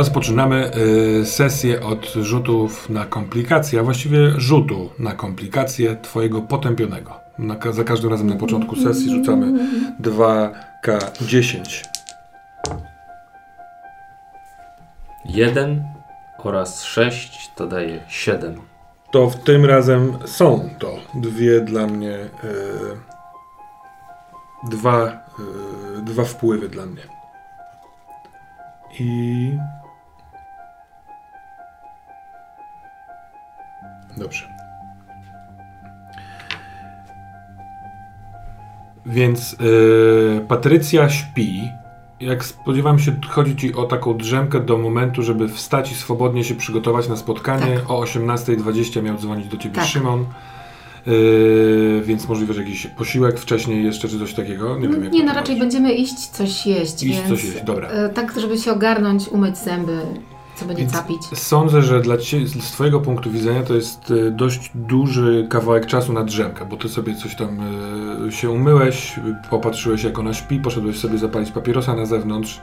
Rozpoczynamy y, sesję od rzutów na komplikacje, a właściwie rzutu na komplikacje Twojego potępionego. Na, za każdym razem na początku sesji rzucamy 2K10. Jeden oraz sześć to daje siedem. To w tym razem są to dwie dla mnie. Y, dwa, y, dwa wpływy dla mnie. I. Dobrze. Więc y, Patrycja śpi. Jak spodziewam się, chodzi ci o taką drzemkę do momentu, żeby wstać i swobodnie się przygotować na spotkanie. Tak. O 18.20 miał dzwonić do ciebie Tak. Szymon. Y, więc możliwe, że jakiś posiłek wcześniej jeszcze, czy coś takiego. Nie, wiem, jak Nie, no raczej będziemy iść coś jeść, Iść więc... coś jeść, dobra. e, Tak, żeby się ogarnąć, umyć zęby, co będzie Więc capić. Sądzę, że dla cie, z Twojego punktu widzenia to jest e, dość duży kawałek czasu na drzemkę, bo Ty sobie coś tam e, się umyłeś, popatrzyłeś jak ona śpi, poszedłeś sobie zapalić papierosa na zewnątrz,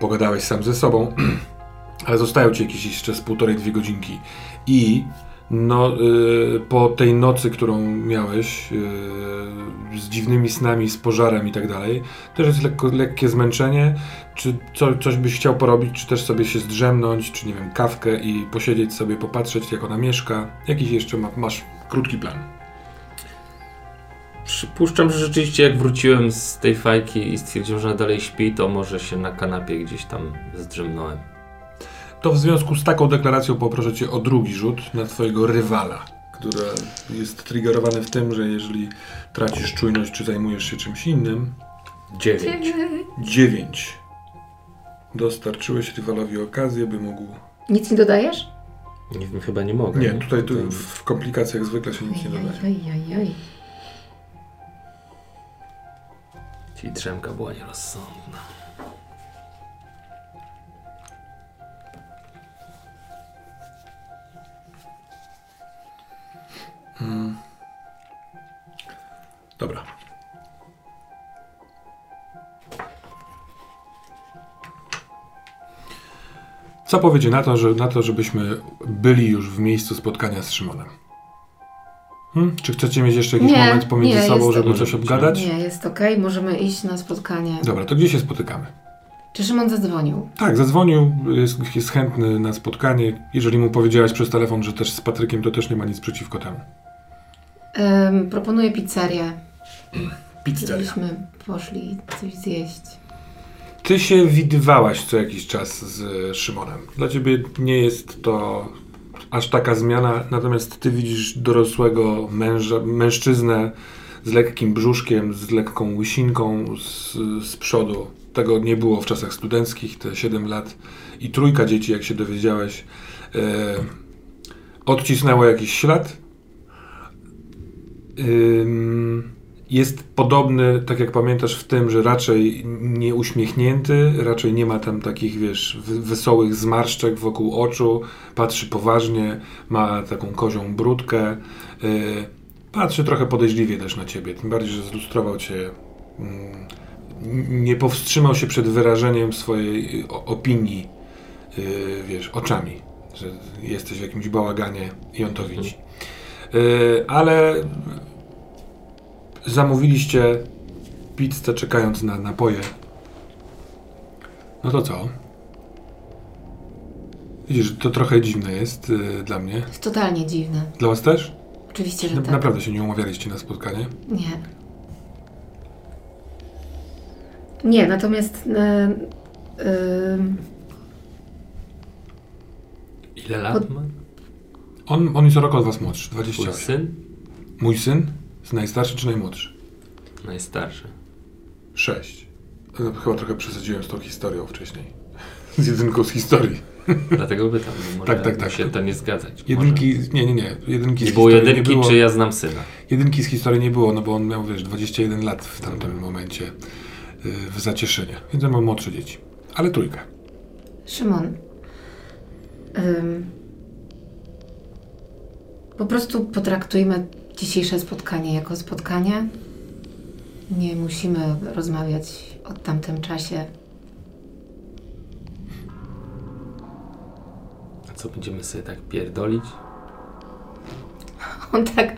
pogadałeś sam ze sobą, ale zostają Ci jakieś jeszcze z półtorej, dwie godzinki i no, e, po tej nocy, którą miałeś e, z dziwnymi snami, z pożarem i tak dalej, też jest lekko, lekkie zmęczenie, czy co, coś byś chciał porobić, czy też sobie się zdrzemnąć, czy nie wiem, kawkę i posiedzieć sobie, popatrzeć jak ona mieszka. Jakiś jeszcze ma, masz krótki plan. Przypuszczam, że rzeczywiście jak wróciłem z tej fajki i stwierdziłem, że dalej śpi, to może się na kanapie gdzieś tam zdrzemnąłem. To w związku z taką deklaracją poproszę Cię o drugi rzut na Twojego rywala, który jest triggerowany w tym, że jeżeli tracisz czujność, czy zajmujesz się czymś innym, Dziewięć. 9. Dostarczyłeś rywalowi okazję, by mógł... Nic nie dodajesz? Nie chyba nie mogę. Nie, tutaj tu w, w komplikacjach zwykle się nic nie dodaje. Oj, oj, oj. Czyli drzemka była nierozsądna. Dobra. Co powiecie na to, że, na to, żebyśmy byli już w miejscu spotkania z Szymonem? Hmm? Czy chcecie mieć jeszcze jakiś Nie, moment pomiędzy nie, sobą, jest- żeby coś obgadać? Nie, jest okej, możemy iść na spotkanie. Dobra, to gdzie się spotykamy? Czy Szymon zadzwonił? Tak, zadzwonił, jest, jest chętny na spotkanie. Jeżeli mu powiedziałaś przez telefon, że też z Patrykiem, to też nie ma nic przeciwko temu. Ym, proponuję pizzerię, Pizzeria. żebyśmy poszli coś zjeść. Ty się widywałaś co jakiś czas z Szymonem. Dla ciebie nie jest to aż taka zmiana, natomiast ty widzisz dorosłego męża, mężczyznę z lekkim brzuszkiem, z lekką łysinką z, z przodu. Tego nie było w czasach studenckich, te 7 lat. I trójka dzieci, jak się dowiedziałeś, e, odcisnęło jakiś ślad. Jest podobny, tak jak pamiętasz, w tym, że raczej nie uśmiechnięty, raczej nie ma tam takich, wiesz, wesołych zmarszczek wokół oczu, patrzy poważnie, ma taką kozią brudkę, yy, patrzy trochę podejrzliwie też na ciebie, tym bardziej, że zlustrował cię, mm, nie powstrzymał się przed wyrażeniem swojej y, opinii, yy, wiesz, oczami, że jesteś w jakimś bałaganie i on to widzi. Yy, ale zamówiliście pizzę czekając na napoje. No to co? Widzisz, to trochę dziwne jest y, dla mnie. Jest totalnie dziwne. Dla was też? Oczywiście, że Na, tak. Naprawdę się nie umawialiście na spotkanie? Nie. Nie, natomiast e, ym, Ile lat ma? On, on jest o rok od was młodszy, Twój 28. syn? Mój syn? Jest najstarszy czy najmłodszy? Najstarszy. 6. Chyba trochę przesadziłem z tą historią wcześniej. Z jedynką z historii. Dlatego pytam, bo może Tak, tak, tak. się to nie zgadzać. Jedynki, nie, nie, nie. Jedynki z było historii jedynki, nie było. czy ja znam syna? Jedynki z historii nie było, no bo on miał, wiesz, 21 lat w tamtym momencie yy, w Zacieszynie. Więc on ma młodsze dzieci. Ale trójkę. Szymon. Ym, po prostu potraktujmy dzisiejsze spotkanie jako spotkanie. Nie musimy rozmawiać o tamtym czasie. Co, będziemy sobie tak pierdolić? On tak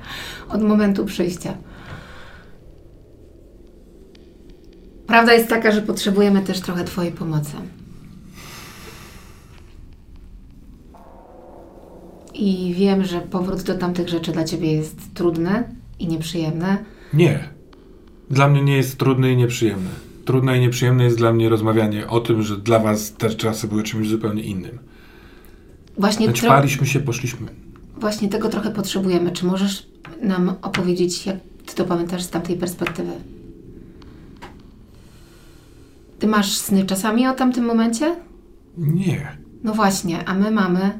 od momentu przyjścia. Prawda jest taka, że potrzebujemy też trochę Twojej pomocy. I wiem, że powrót do tamtych rzeczy dla Ciebie jest trudny i nieprzyjemny. Nie. Dla mnie nie jest trudne i nieprzyjemne. Trudne i nieprzyjemne jest dla mnie rozmawianie o tym, że dla was te czasy były czymś zupełnie innym. Właśnie, tro- Naćpaliśmy się, poszliśmy. właśnie tego trochę potrzebujemy. Czy możesz nam opowiedzieć, jak Ty to pamiętasz z tamtej perspektywy? Ty masz sny czasami o tamtym momencie? Nie. No właśnie, a my mamy,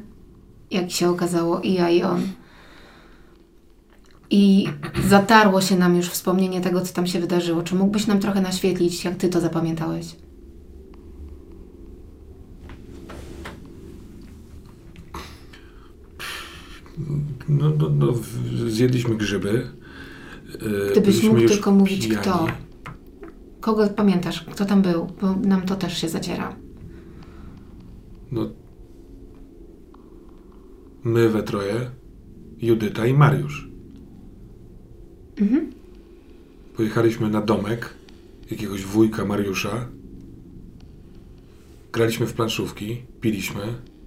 jak się okazało, i ja, i on. I zatarło się nam już wspomnienie tego, co tam się wydarzyło. Czy mógłbyś nam trochę naświetlić, jak ty to zapamiętałeś? No, no, no zjedliśmy grzyby. Yy, Gdybyś byliśmy mógł tylko mówić pijani. kto. Kogo pamiętasz? Kto tam był? Bo nam to też się zaciera. No. My we troje, Judyta i Mariusz. Mhm. Pojechaliśmy na domek jakiegoś wujka Mariusza. Graliśmy w planszówki, piliśmy.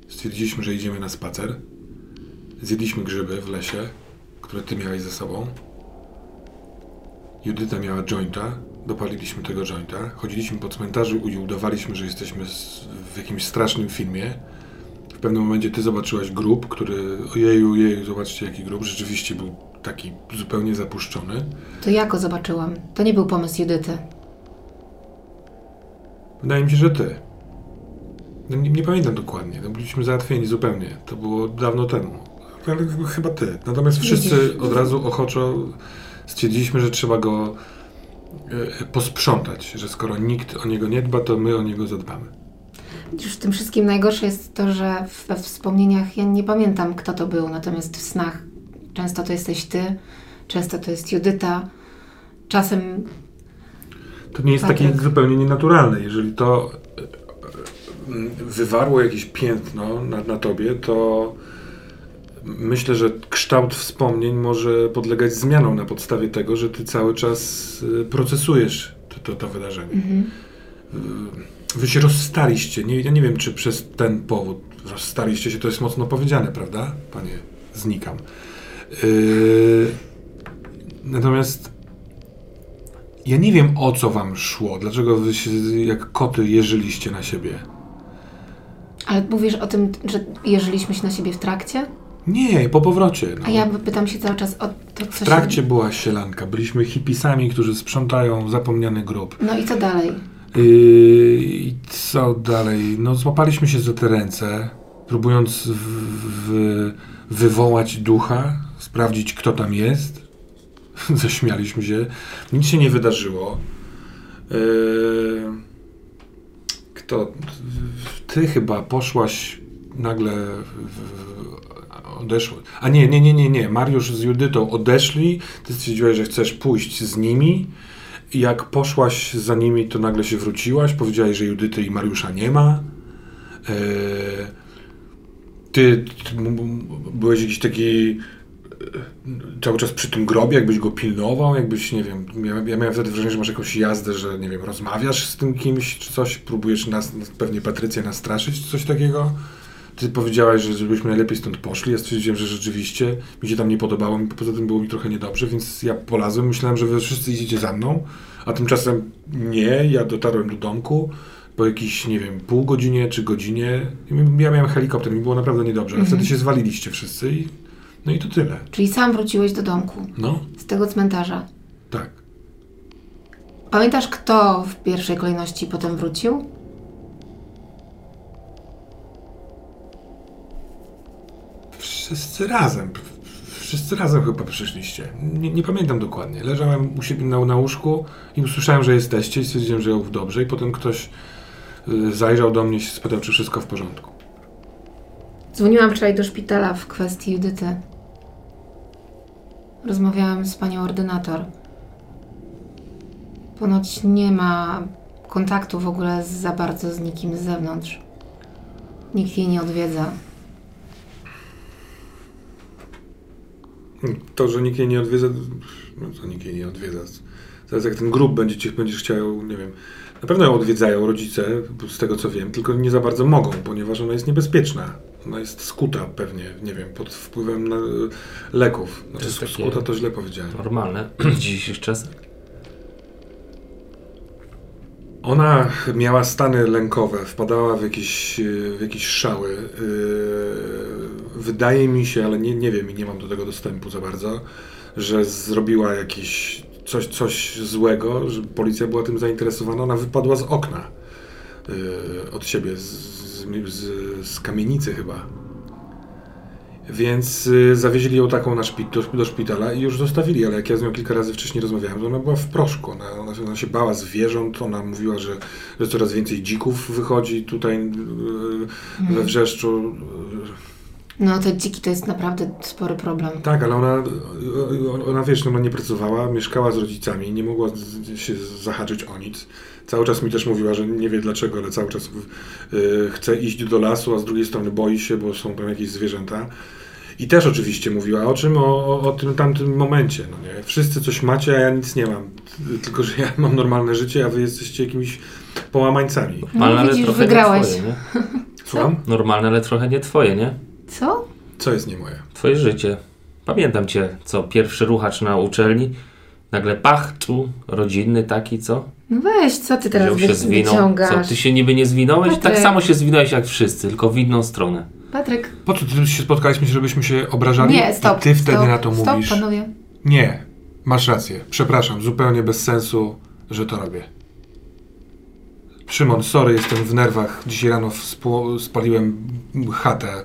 Stwierdziliśmy, że idziemy na spacer. Zjedliśmy grzyby w lesie, które ty miałeś ze sobą. Judyta miała jointa, dopaliliśmy tego jointa. Chodziliśmy po cmentarzu i udawaliśmy, że jesteśmy w jakimś strasznym filmie. W pewnym momencie ty zobaczyłaś grób, który, ojeju, ojeju, zobaczcie jaki grób, rzeczywiście był taki zupełnie zapuszczony. To ja go zobaczyłam. To nie był pomysł Judyty. Wydaje mi się, że ty. No, nie, nie pamiętam dokładnie. No, byliśmy załatwieni zupełnie. To było dawno temu. Ale chyba ty. Natomiast wszyscy Widzisz. od razu ochoczo stwierdziliśmy, że trzeba go e, posprzątać. Że skoro nikt o niego nie dba, to my o niego zadbamy. Już w tym wszystkim najgorsze jest to, że we wspomnieniach ja nie pamiętam, kto to był, natomiast w snach często to jesteś ty, często to jest Judyta, czasem To nie jest Patryk. takie zupełnie nienaturalne. Jeżeli to e, e, wywarło jakieś piętno na, na tobie, to myślę, że kształt wspomnień może podlegać zmianom na podstawie tego, że ty cały czas e, procesujesz to, to, to wydarzenie. Wy się rozstaliście. Nie, ja nie wiem, czy przez ten powód rozstaliście się, to jest mocno powiedziane, prawda? Panie, znikam. Yy, natomiast ja nie wiem, o co wam szło. Dlaczego wy się jak koty jeżyliście na siebie? Ale mówisz o tym, że jeżyliśmy się na siebie w trakcie? Nie, po powrocie. No. A ja pytam się cały czas o to, co W trakcie się... była sielanka. Byliśmy hipisami, którzy sprzątają zapomniany grób. No i co dalej? Yy, I co dalej? No, złapaliśmy się za te ręce, próbując w, w, wywołać ducha, sprawdzić, kto tam jest. Zaśmialiśmy się. Nic się nie wydarzyło. Yy, kto? Ty chyba poszłaś nagle. W, odeszły. A nie, nie, nie, nie, nie. Mariusz z Judytą odeszli. Ty stwierdziłeś, że chcesz pójść z nimi. Jak poszłaś za nimi, to nagle się wróciłaś, powiedziałaś, że Judyty i Mariusza nie ma. Eee, ty, ty byłeś jakiś taki e, cały czas przy tym grobie, jakbyś go pilnował, jakbyś, nie wiem, ja, ja miałem wtedy wrażenie, że masz jakąś jazdę, że, nie wiem, rozmawiasz z tym kimś, czy coś, próbujesz nas, pewnie Patrycję nastraszyć, coś takiego. Ty powiedziałaś, że żebyśmy najlepiej stąd poszli. Ja stwierdziłem, że rzeczywiście mi się tam nie podobało, poza tym było mi trochę niedobrze, więc ja polazłem. Myślałem, że wy wszyscy idziecie za mną, a tymczasem nie. Ja dotarłem do domku po jakiejś, nie wiem, pół godzinie czy godzinie. Ja miałem helikopter, mi było naprawdę niedobrze, ale Mhm. wtedy się zwaliliście wszyscy i no i to tyle. Czyli sam wróciłeś do domku, No, z tego cmentarza. tak. Pamiętasz, kto w pierwszej kolejności potem wrócił? Wszyscy razem. Wszyscy razem chyba przyszliście. Nie, nie pamiętam dokładnie. Leżałem u siebie na, na łóżku i usłyszałem, że jesteście i stwierdziłem, że dobrze i potem ktoś y, zajrzał do mnie i spytał, czy wszystko w porządku. Dzwoniłam wczoraj do szpitala w kwestii Judyty. Rozmawiałam z panią ordynator. Ponoć nie ma kontaktu w ogóle za bardzo z nikim z zewnątrz. Nikt jej nie odwiedza. To, że nikt jej nie odwiedza, no to nikt jej nie odwiedza. Zaraz jak ten grób będzie, cię- będziesz chciał, nie wiem, na pewno ją odwiedzają rodzice, z tego co wiem, tylko nie za bardzo mogą, ponieważ ona jest niebezpieczna. Ona jest skuta pewnie, nie wiem, pod wpływem na, leków. Znaczy, jest takie- skuta to źle powiedziałem. Normalne w dzisiejszych czasach. Ona miała stany lękowe, wpadała w jakieś, e, w jakieś szały. Yy, Wydaje mi się, ale nie, nie wiem i nie mam do tego dostępu za bardzo, że zrobiła jakieś coś, coś złego, że policja była tym zainteresowana. Ona wypadła z okna yy, od siebie, z, z, z kamienicy chyba. Więc y, zawieźli ją taką na szpi- do, do szpitala i już zostawili, ale jak ja z nią kilka razy wcześniej rozmawiałem, to ona była w proszku. Ona, ona, ona się bała zwierząt, ona mówiła, że, że coraz więcej dzików wychodzi tutaj y, we wrzeszczu. No te dziki to jest naprawdę spory problem. Tak, ale ona, y, ona wiesz, ona nie pracowała, mieszkała z rodzicami, nie mogła się zahaczyć o nic. Cały czas mi też mówiła, że nie wie dlaczego, ale cały czas chce iść do lasu, a z drugiej strony boi się, bo są tam jakieś zwierzęta. I też oczywiście mówiła o czym? O, o, o tym tamtym momencie. No nie? Wszyscy coś macie, a ja nic nie mam. Tylko, że ja mam normalne życie, a wy jesteście jakimiś połamańcami. Normalne, ale widzisz, trochę wygrałeś. nie twoje, nie? Słucham? Normalne, ale trochę nie twoje, nie? Co? Co jest nie moje? Twoje życie. Pamiętam cię, co pierwszy ruchacz na uczelni. Nagle pach, tu, rodzinny taki, co? No weź, co ty teraz Wziął się zwinął. wyciągasz? Co, ty się niby nie zwinąłeś? Tak Patryk. samo się zwinąłeś jak wszyscy, tylko w inną stronę. Patryk, Po co ty się spotkaliśmy, żebyśmy się obrażali? nie, stop. I ty wtedy stop, na to stop, mówisz. panowie. Nie, masz rację. Przepraszam, zupełnie bez sensu, że to robię. Szymon, sorry, jestem w nerwach. Dzisiaj rano spaliłem chatę.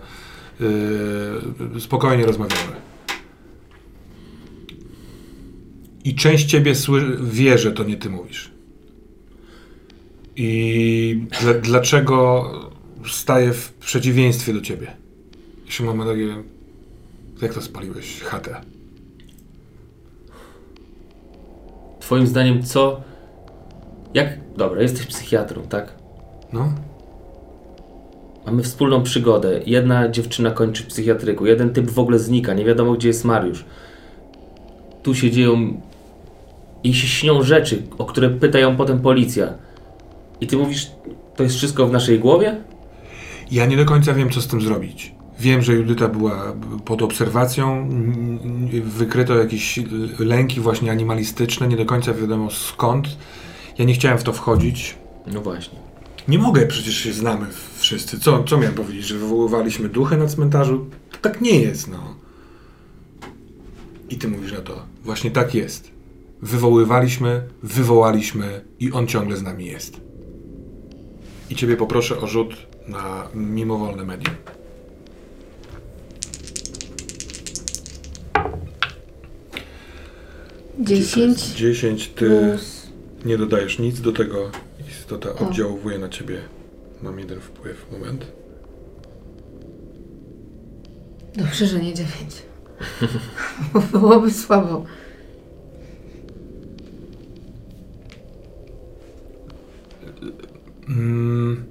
Yy, spokojnie rozmawiamy. I część ciebie sły- wie, że to nie ty mówisz. I dla- dlaczego staję w przeciwieństwie do ciebie? Szymon ma takie... Jak to spaliłeś chatę? Twoim zdaniem co... Jak... Dobra, jesteś psychiatrą, tak? No? Mamy wspólną przygodę. Jedna dziewczyna kończy w psychiatryku, jeden typ w ogóle znika, nie wiadomo gdzie jest Mariusz. Tu się dzieją... Jej się śnią rzeczy, o które pyta ją potem policja. I ty mówisz, to jest wszystko w naszej głowie? Ja nie do końca wiem, co z tym zrobić. Wiem, że Judyta była pod obserwacją, wykryto jakieś lęki właśnie animalistyczne, nie do końca wiadomo skąd. Ja nie chciałem w to wchodzić. No właśnie. Nie mogę, przecież się znamy wszyscy. Co, co miałem powiedzieć, że wywoływaliśmy duchy na cmentarzu? To tak nie jest, no. I ty mówisz na to. Właśnie tak jest. Wywoływaliśmy, wywołaliśmy i on ciągle z nami jest. I ciebie poproszę o rzut na mimowolne medium. Dziesięć 10, ty plus... nie dodajesz nic do tego. Istota oddziałuje na ciebie. Mam jeden wpływ. Moment. Dobrze, że nie dziewięć. Bo Byłoby słabo. Mm,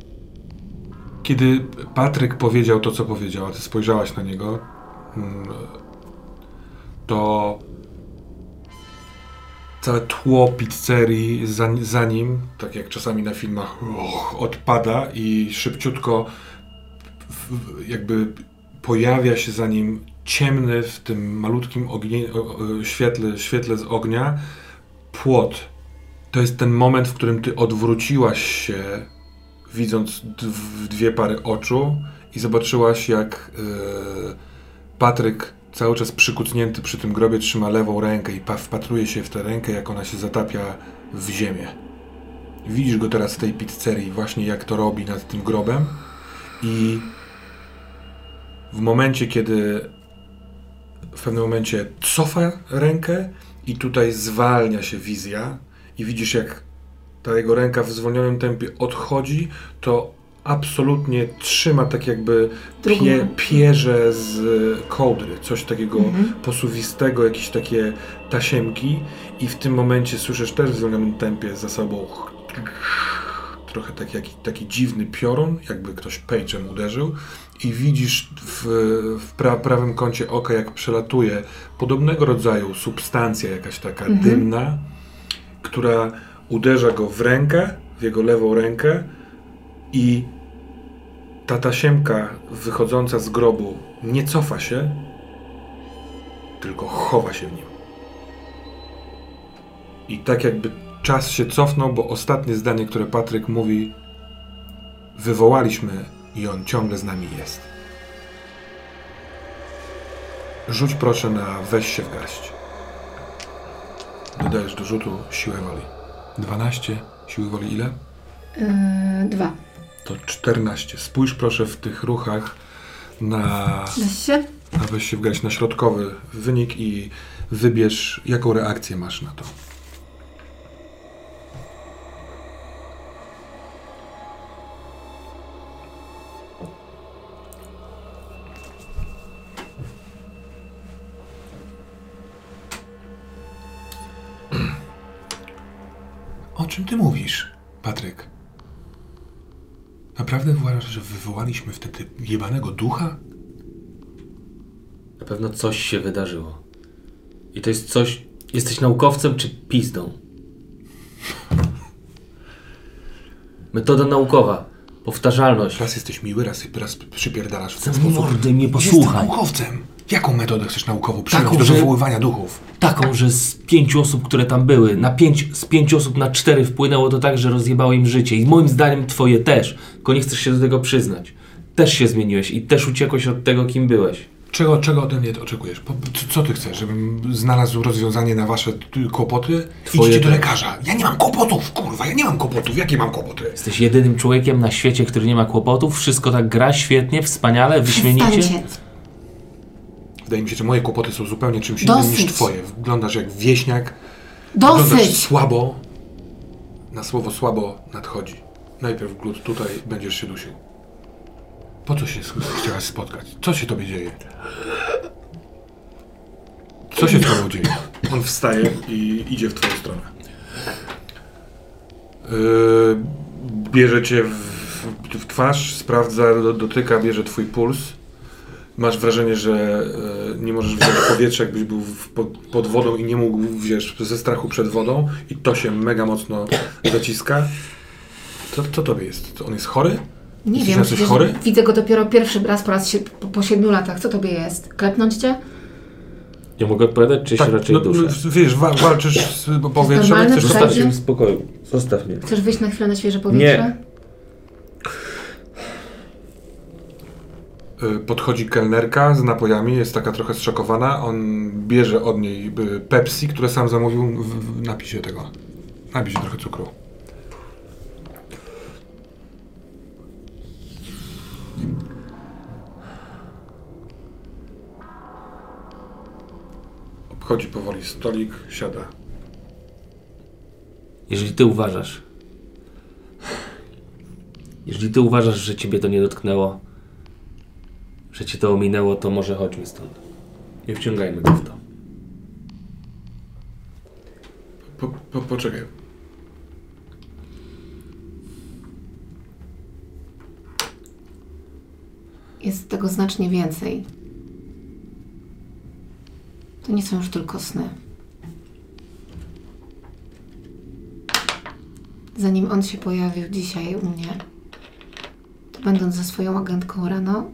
Kiedy Patryk powiedział to, co powiedział, a ty spojrzałaś na niego, mm, to całe tło pizzerii za, za nim, tak jak czasami na filmach, odpada i szybciutko jakby pojawia się za nim ciemny w tym malutkim ognie, o, o, świetle, świetle z ognia płot. To jest ten moment, w którym ty odwróciłaś się, widząc dwie pary oczu i zobaczyłaś, jak e, Patryk cały czas przykucnięty przy tym grobie trzyma lewą rękę i pa- wpatruje się w tę rękę, jak ona się zatapia w ziemię. Widzisz go teraz w tej pizzerii, właśnie jak to robi nad tym grobem i w momencie, kiedy w pewnym momencie cofa rękę i tutaj zwalnia się wizja i widzisz jak ta jego ręka w zwolnionym tempie odchodzi, to absolutnie trzyma tak jakby pie, pierze z kołdry, coś takiego posuwistego, jakieś takie tasiemki. I w tym momencie słyszysz też w zwolnionym tempie za sobą trochę taki, jak, taki dziwny piorun, jakby ktoś pejczem uderzył. I widzisz w, w pra, prawym kącie oka, jak przelatuje podobnego rodzaju substancja, jakaś taka dymna, która uderza go w rękę, w jego lewą rękę i ta tasiemka wychodząca z grobu nie cofa się, tylko chowa się w nim. I tak jakby czas się cofnął, bo ostatnie zdanie, które Patryk mówi, wywołaliśmy i on ciągle z nami jest. Rzuć proszę na weź się w garść. Dodajesz do rzutu siłę woli. 12, siły woli ile? Yy, dwa. To 14. Spójrz proszę w tych ruchach na, Weź się. na weź się w garść, na środkowy wynik i wybierz, jaką reakcję masz na to. Czym ty mówisz, Patryk? Naprawdę uważasz, że wywołaliśmy wtedy jebanego ducha? Na pewno coś się wydarzyło. I to jest coś. Jesteś naukowcem czy pizdą? Metoda naukowa. Powtarzalność. Raz jesteś miły, raz, raz przypierdalasz w ten sposób. mordę i mnie Jestem posłuchaj. naukowcem. Jaką metodę chcesz naukowo przyjąć Taką, do że- wywoływania duchów? Taką, że z pięciu osób, które tam były, na pięć, z pięciu osób na cztery wpłynęło to tak, że rozjebało im życie. I moim zdaniem twoje też. Tylko nie chcesz się do tego przyznać. Też się zmieniłeś i też uciekłeś od tego, kim byłeś. Czego, czego ode mnie oczekujesz? Po, co, co ty chcesz? Żebym znalazł rozwiązanie na wasze kłopoty? Twoje Idźcie do lekarza. Ja nie mam kłopotów, kurwa, ja nie mam kłopotów. Jakie mam kłopoty? Jesteś jedynym człowiekiem na świecie, który nie ma kłopotów. Wszystko tak gra świetnie, wspaniale, wyśmienicie. Przestańcie. Wydaje mi się, że moje kłopoty są zupełnie czymś innym niż twoje. Wyglądasz jak wieśniak. Wyglądasz Dosyć! słabo. Na słowo słabo nadchodzi. Najpierw glut tutaj, będziesz się dusił. Po co się ch- chciałaś spotkać? Co się tobie dzieje? Co się z tobą dzieje? On wstaje i idzie w twoją stronę. Yy, bierze cię w, w twarz, sprawdza, do, dotyka, bierze twój puls. Masz wrażenie, że e, nie możesz wziąć powietrza, jakbyś był pod, pod wodą i nie mógł wziąć ze strachu przed wodą i to się mega mocno zaciska. Co, co tobie jest? On jest chory? Nie Jesteś wiem, na coś przecież chory? widzę go dopiero pierwszy raz po raz sie, po, po siedmiu latach. Co tobie jest? Klepnąć cię? Nie mogę odpowiadać, czy się raczej no, duszę? no, wiesz, wa, walczysz z powietrzem, chcesz mnie w spokoju. Zostaw mnie. Chcesz wyjść na chwilę na świeże powietrze? Y, Podchodzi kelnerka z napojami, jest taka trochę zszokowana. On bierze od niej y, Pepsi, które sam zamówił. W, się tego. Napij się trochę cukru. Obchodzi powoli stolik, siada. Jeżeli ty uważasz, jeżeli ty uważasz, że ciebie to nie dotknęło, że cię to ominęło, to może chodźmy stąd. Nie wciągajmy go w to. Po, po, poczekaj. Jest tego znacznie więcej. To nie są już tylko sny. Zanim on się pojawił dzisiaj u mnie, to będąc ze swoją agentką rano,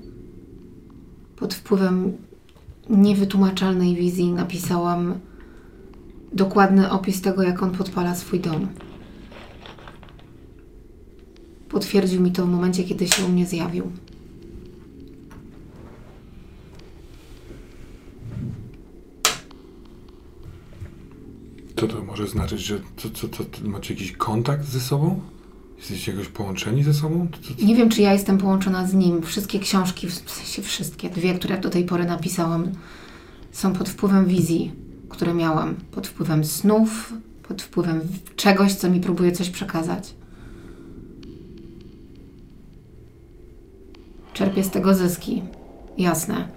pod wpływem niewytłumaczalnej wizji napisałam dokładny opis tego, jak on podpala swój dom. Potwierdził mi to w momencie, kiedy się u mnie zjawił. Co to może znaczyć, że co, co, co, macie jakiś kontakt ze sobą? Jesteście jakoś połączeni ze sobą? Nie wiem, czy ja jestem połączona z nim. Wszystkie książki, w sensie wszystkie, dwie, które do tej pory napisałam, są pod wpływem wizji, które miałam. Pod wpływem snów, pod wpływem czegoś, co mi próbuje coś przekazać. Czerpię z tego zyski. Jasne.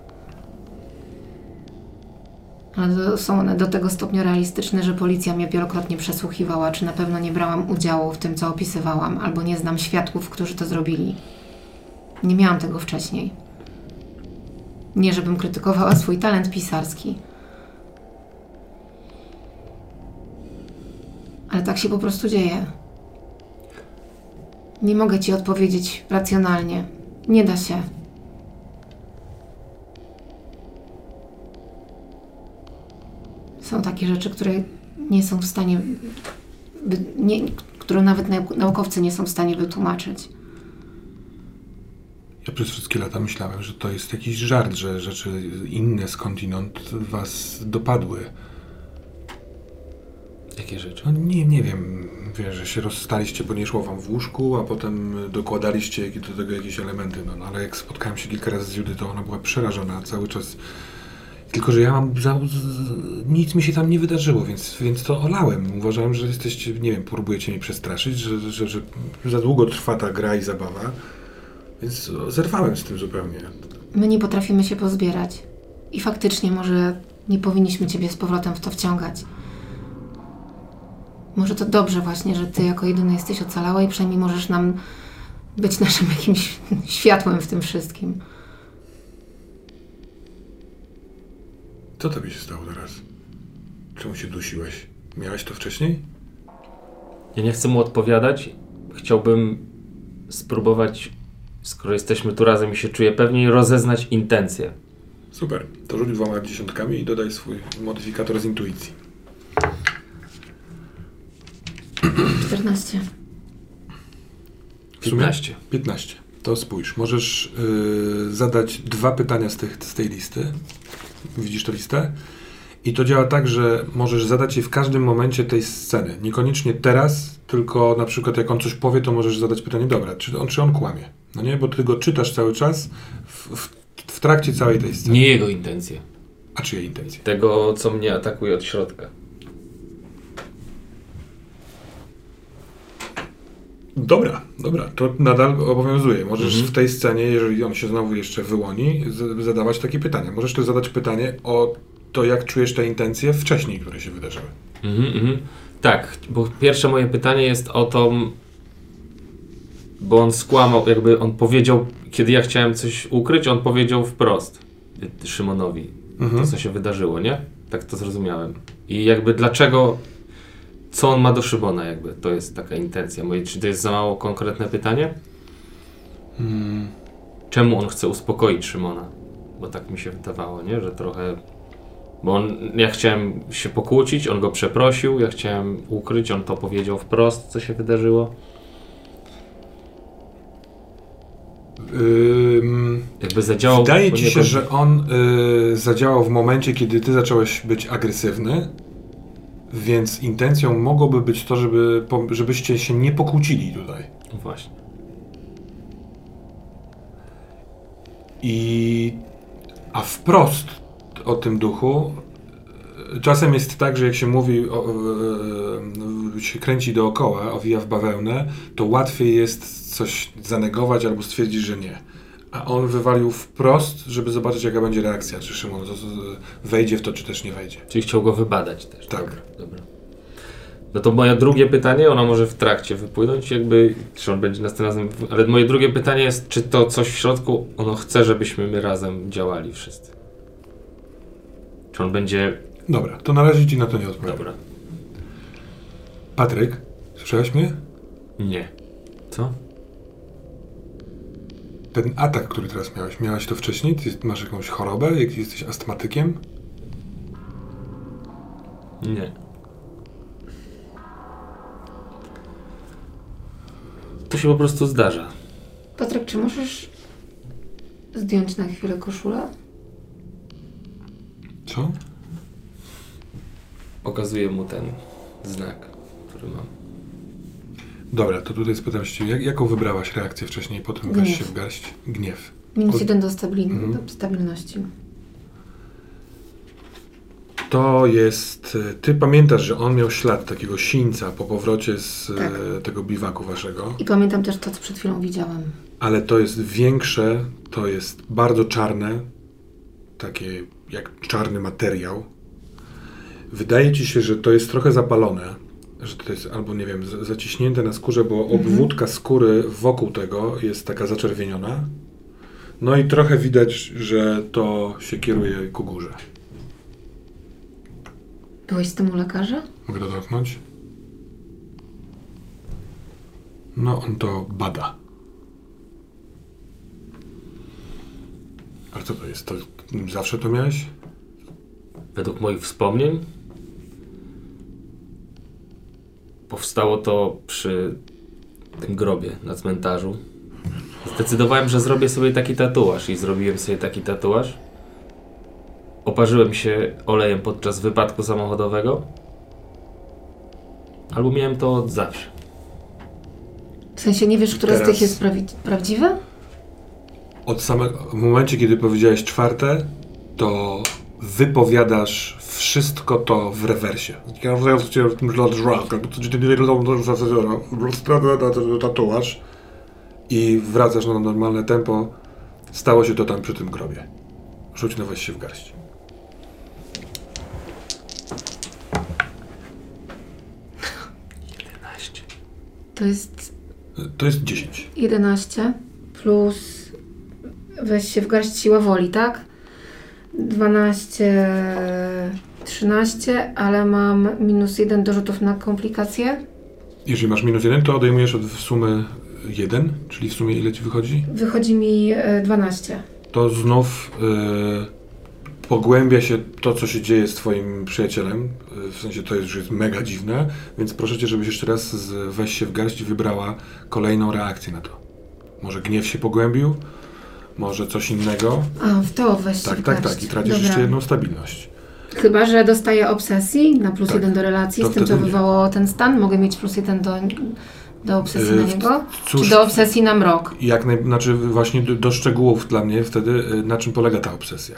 Ale są one do tego stopnia realistyczne, że policja mnie wielokrotnie przesłuchiwała, czy na pewno nie brałam udziału w tym, co opisywałam, albo nie znam świadków, którzy to zrobili. Nie miałam tego wcześniej. Nie, żebym krytykowała swój talent pisarski. Ale tak się po prostu dzieje. Nie mogę ci odpowiedzieć racjonalnie. Nie da się. Są takie rzeczy, które nie są w stanie, nie, które nawet nau- naukowcy nie są w stanie wytłumaczyć. Ja przez wszystkie lata myślałem, że to jest jakiś żart, że rzeczy inne skądinąd was dopadły. Jakie rzeczy? No nie, nie wiem, wiesz, że się rozstaliście, bo nie szło wam w łóżku, a potem dokładaliście do tego jakieś elementy, no, no ale jak spotkałem się kilka razy z Judytą, ona była przerażona cały czas. Tylko, że ja mam, za, nic mi się tam nie wydarzyło, więc, więc to olałem. Uważałem, że jesteście, nie wiem, próbujecie mnie przestraszyć, że, że, że za długo trwa ta gra i zabawa, więc zerwałem z tym zupełnie. My nie potrafimy się pozbierać. I faktycznie może nie powinniśmy ciebie z powrotem w to wciągać. Może to dobrze właśnie, że ty jako jedyny jesteś ocalała i przynajmniej możesz nam być naszym jakimś światłem w tym wszystkim. Co tobie się stało teraz? Czemu się dusiłeś? Miałeś to wcześniej? Ja nie chcę mu odpowiadać. Chciałbym spróbować, skoro jesteśmy tu razem i się czuję pewniej, rozeznać intencje. Super. To rzuć dwoma dziesiątkami i dodaj swój modyfikator z intuicji. 14. W sumie? 15. 15. To spójrz, możesz yy, zadać dwa pytania z, tych, z tej listy. Widzisz tę listę? I to działa tak, że możesz zadać je w każdym momencie tej sceny. Niekoniecznie teraz, tylko na przykład jak on coś powie, to możesz zadać pytanie, dobra, czy on, czy on kłamie? No nie, bo ty go czytasz cały czas w, w, w trakcie całej tej sceny. Nie jego intencje. A czyje intencje? Tego, co mnie atakuje od środka. Dobra, dobra, to nadal obowiązuje. Możesz Mhm. w tej scenie, jeżeli on się znowu jeszcze wyłoni, zadawać takie pytania. Możesz też zadać pytanie o to, jak czujesz te intencje wcześniej, które się wydarzyły. Mhm, mhm. Tak, bo pierwsze moje pytanie jest o to, bo on skłamał, jakby on powiedział, kiedy ja chciałem coś ukryć, on powiedział wprost Szymonowi Mhm. to, co się wydarzyło, nie? Tak to zrozumiałem. I jakby dlaczego, co on ma do Szymona, jakby to jest taka intencja. Moje, czy to jest za mało konkretne pytanie? Hmm. Czemu on chce uspokoić Szymona? Bo tak mi się wydawało, nie? Że trochę. Bo on, ja chciałem się pokłócić, on go przeprosił, ja chciałem ukryć, on to powiedział wprost, co się wydarzyło. Jakby zadziałał. wydaje ci się, że on y, zadziałał w momencie, kiedy ty zacząłeś być agresywny, więc intencją mogłoby być to, żeby, żebyście się nie pokłócili tutaj. Właśnie. I a wprost o tym duchu e, czasem jest tak, że jak się mówi, o, e, się kręci dookoła, owija w bawełnę, to łatwiej jest coś zanegować albo stwierdzić, że nie. A on wywalił wprost, żeby zobaczyć, jaka będzie reakcja, czy Szymon wejdzie w to, czy też nie wejdzie. Czyli chciał go wybadać też. Tak. Dobra, dobra. No to moje drugie pytanie, ono może w trakcie wypłynąć, jakby, czy on będzie następnym razem, ale moje drugie pytanie jest, czy to coś w środku, ono chce, żebyśmy my razem działali wszyscy? Czy on będzie... Dobra, to na razie ci na to nie odpowiem. Dobra. Patryk, słyszałeś mnie? Nie. Co? Ten atak, który teraz miałeś, miałeś to wcześniej? Ty masz jakąś chorobę? Jak jesteś astmatykiem? Nie. To się po prostu zdarza. Patryk, czy możesz zdjąć na chwilę koszulę? Co? Pokazuję mu ten znak, który mam. Dobra, to tutaj spytam się, jak, jaką wybrałaś reakcję wcześniej, potem weź się w garść? Gniew. Minus Od- jeden do, stabil- Mhm. do stabilności. To jest, e, ty pamiętasz, że on miał ślad takiego sińca po powrocie z e, Tak. tego biwaku waszego, I pamiętam też to, co przed chwilą widziałam. ale to jest większe, to jest bardzo czarne, takie jak czarny materiał wydaje ci się, że to jest trochę zapalone, że to jest albo, nie wiem, zaciśnięte na skórze, bo obwódka skóry wokół tego jest taka zaczerwieniona. No i trochę widać, że to się kieruje ku górze. Byłeś z tym u lekarza? Mogę to dotknąć? No, on to bada. Ale co to jest? To zawsze to miałeś? Według moich wspomnień powstało to przy tym grobie na cmentarzu. Zdecydowałem, że zrobię sobie taki tatuaż i zrobiłem sobie taki tatuaż. Oparzyłem się olejem podczas wypadku samochodowego. Albo miałem to od zawsze. W sensie nie wiesz, które z Teraz- tych jest prawi- prawdziwe? Od samego, w momencie, kiedy powiedziałeś czwarte, to wypowiadasz wszystko to w rewersie. Tatuaż i wracasz na normalne tempo. Stało się to tam przy tym grobie. Rzuć na weź się w garść. To jest To jest 10. 11 plus weź się w garść siła woli, tak? 12, 13, ale mam minus 1 do rzutów na komplikacje. Jeżeli masz minus 1, to odejmujesz od sumy 1, czyli w sumie ile ci wychodzi? Wychodzi mi e, 12. to znów y, pogłębia się to, co się dzieje z twoim przyjacielem. Y, w sensie to jest, że jest mega dziwne, więc proszę cię, żebyś jeszcze raz z, weź się w garść i wybrała kolejną reakcję na to. Może gniew się pogłębił, może coś innego. A, w to weź Tak, tak, tak. I tracisz Dobra. jeszcze jedną stabilność. Chyba, że dostaję obsesji na plus Tak. 1 do relacji To z tym, co nie. wywołało ten stan. Mogę mieć plus 1 do, do obsesji Yy, na niego? cóż- Czy do obsesji na mrok? Jak naj, znaczy właśnie do, do szczegółów dla mnie wtedy, y, na czym polega ta obsesja.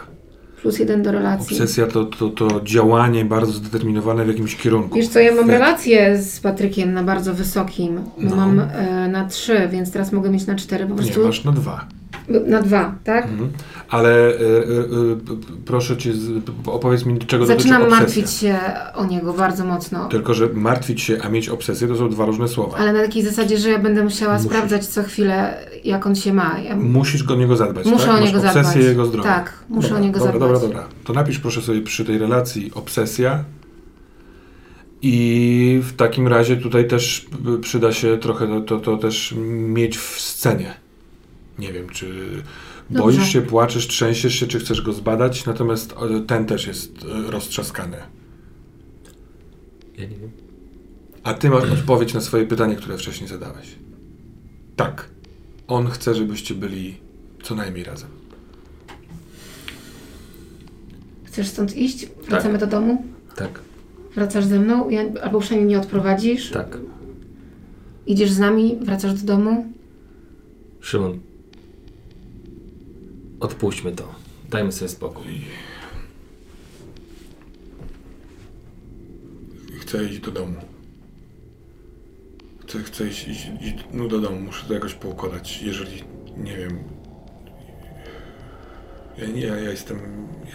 Plus 1 do relacji. Obsesja to, to, to działanie bardzo zdeterminowane w jakimś kierunku. Wiesz co, ja mam relację z Patrykiem na bardzo wysokim. No. Mam e, na 3, więc teraz mogę mieć na 4 po Nie, prostu. masz na dwa. Na 2, tak? Mhm. Ale e, p- proszę cię, opowiedz mi, czego Zaczynam dotyczy obsesja. martwić się o niego bardzo mocno. Tylko, że martwić się, a mieć obsesję to są dwa różne słowa. Ale na takiej zasadzie, że ja będę musiała Musisz. sprawdzać co chwilę, jak on się ma. Ja Musisz go o niego zadbać, muszę tak? o Masz niego obsesję zadbać. jego zdrowia. Tak, muszę dobra, o niego dobra, zadbać. Dobra, dobra. To napisz proszę sobie przy tej relacji obsesja i w takim razie tutaj też y, przyda się trochę to, to, to też mieć w scenie. Nie wiem, czy boisz Dobrze. się, płaczesz, trzęsiesz się, czy chcesz go zbadać, natomiast e, ten też jest e, roztrzaskany. Ja nie wiem. A ty masz odpowiedź na swoje pytanie, które wcześniej zadałeś. Tak. On chce, żebyście byli co najmniej razem. Chcesz stąd iść? Wracamy do domu? Tak, Wracasz ze mną? Ja, albo przynajmniej nie odprowadzisz? tak. Idziesz z nami? Wracasz do domu? Szymon. Odpuśćmy to. Dajmy sobie spokój. Chcę iść do domu. Chcę, chcę iść, iść, iść no do domu. Muszę to jakoś poukładać. Jeżeli, nie wiem... Ja, nie, ja, ja jestem...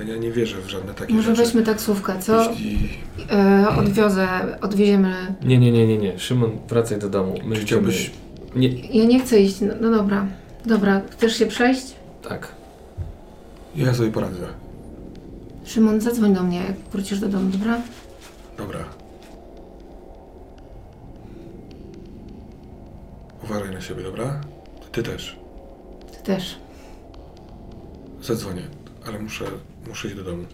Ja, ja nie wierzę w żadne takie Może rzeczy. weźmy taksówkę, co? Jeśli... E, odwiozę, odwieziemy. Nie, nie, nie, nie, nie. Szymon, wracaj do domu. My Czy chciałbyś... Nie, Ja nie chcę iść. No, no dobra. Dobra, chcesz się przejść? tak. Ja sobie poradzę. Szymon, zadzwoń do mnie, jak wrócisz do domu, dobra? Dobra. Uważaj na siebie, dobra? Ty też. Ty też. Zadzwonię, ale muszę, muszę iść do domu.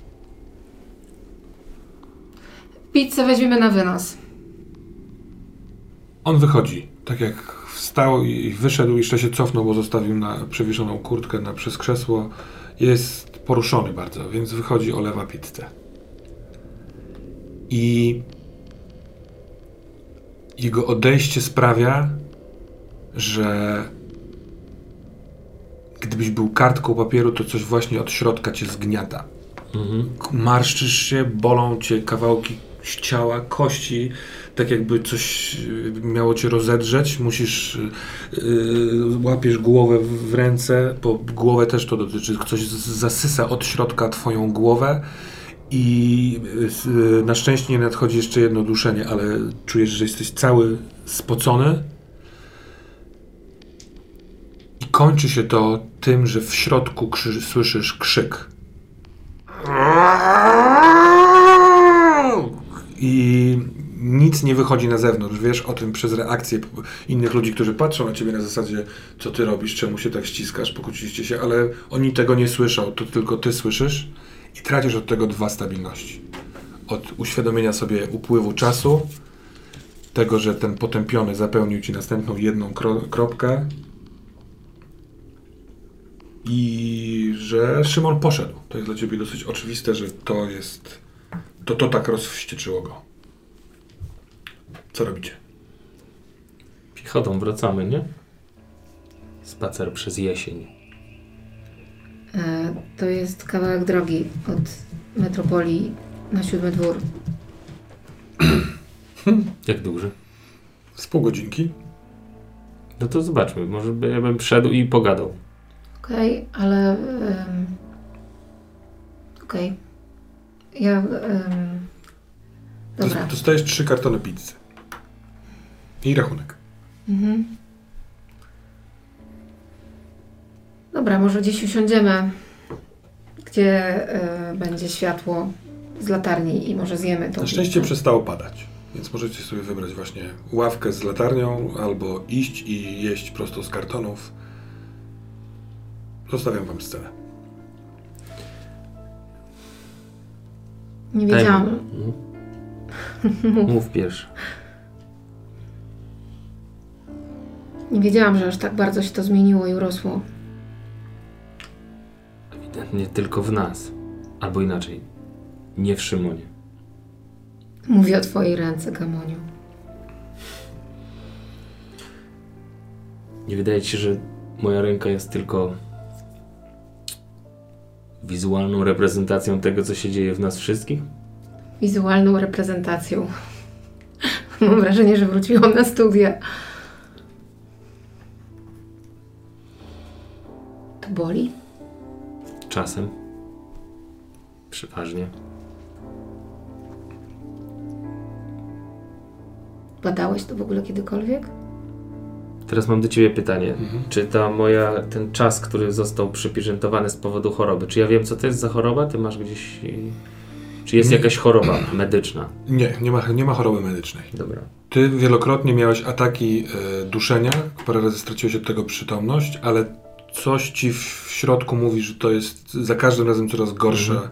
Pizzę weźmiemy na wynos. On wychodzi. Tak jak wstał i wyszedł, jeszcze się cofnął, bo zostawił na przewieszoną kurtkę na, przez krzesło. Jest poruszony bardzo, więc wychodzi, olewa pizzę. I jego odejście sprawia, że gdybyś był kartką papieru, to coś właśnie od środka cię zgniata. Mhm. marszczysz się, bolą cię kawałki z ciała, kości, tak jakby coś y, miało cię rozedrzeć, musisz, y, y, łapiesz głowę w ręce, bo głowę też to dotyczy, ktoś zasysa od środka twoją głowę I y, na szczęście nie nadchodzi jeszcze jedno duszenie, ale czujesz, że jesteś cały spocony. I kończy się to tym, że w środku krzy- słyszysz krzyk. I nic nie wychodzi na zewnątrz. Wiesz o tym przez reakcję innych ludzi, którzy patrzą na ciebie na zasadzie, co ty robisz, czemu się tak ściskasz, pokłóciliście się, ale oni tego nie słyszą, to tylko ty słyszysz i tracisz od tego dwa stabilności. Od uświadomienia sobie upływu czasu, tego, że ten potępiony zapełnił ci następną jedną kro- kropkę i że Szymon poszedł. To jest dla ciebie dosyć oczywiste, że to jest. To to tak rozwścieczyło go. Co robicie? Piechotą wracamy, nie? Spacer przez jesień. E, to jest kawałek drogi od metropolii na siódmy dwór. Jak duży? Z pół godzinki. No to zobaczmy, może by, ja bym wszedł i pogadał. Okej, ale. em, Okej. Ja. em, dobra. Dostajesz trzy kartony pizzy. I rachunek. Mhm. Dobra, może gdzieś usiądziemy, gdzie e, będzie światło z latarni i może zjemy to. Na szczęście przestało padać, więc możecie sobie wybrać właśnie ławkę z latarnią albo iść i jeść prosto z kartonów. Zostawiam wam scenę. Nie wiedziałam. Mów pierwszy. Nie wiedziałam, że aż tak bardzo się to zmieniło i urosło. Ewidentnie tylko w nas. Albo inaczej. Nie w Szymonie. Mówię o twojej ręce, Gamoniu. Nie wydaje ci się, że moja ręka jest tylko wizualną reprezentacją tego, co się dzieje w nas wszystkich? Wizualną reprezentacją. Mam wrażenie, że wróciłam na studia. Boli? Czasem. Przeważnie. Badałeś to w ogóle kiedykolwiek? Teraz mam do ciebie pytanie. Mhm. Czy ta moja, ten czas, który został przypieczętowany z powodu choroby, czy ja wiem, co to jest za choroba? Ty masz gdzieś... y, Czy jest Nie. jakaś choroba medyczna? Nie, nie ma, nie ma choroby medycznej. Dobra. Ty wielokrotnie miałeś ataki e, duszenia, parę razy straciłeś od tego przytomność, ale coś ci w środku mówi, że to jest za każdym razem coraz gorsze. Mhm.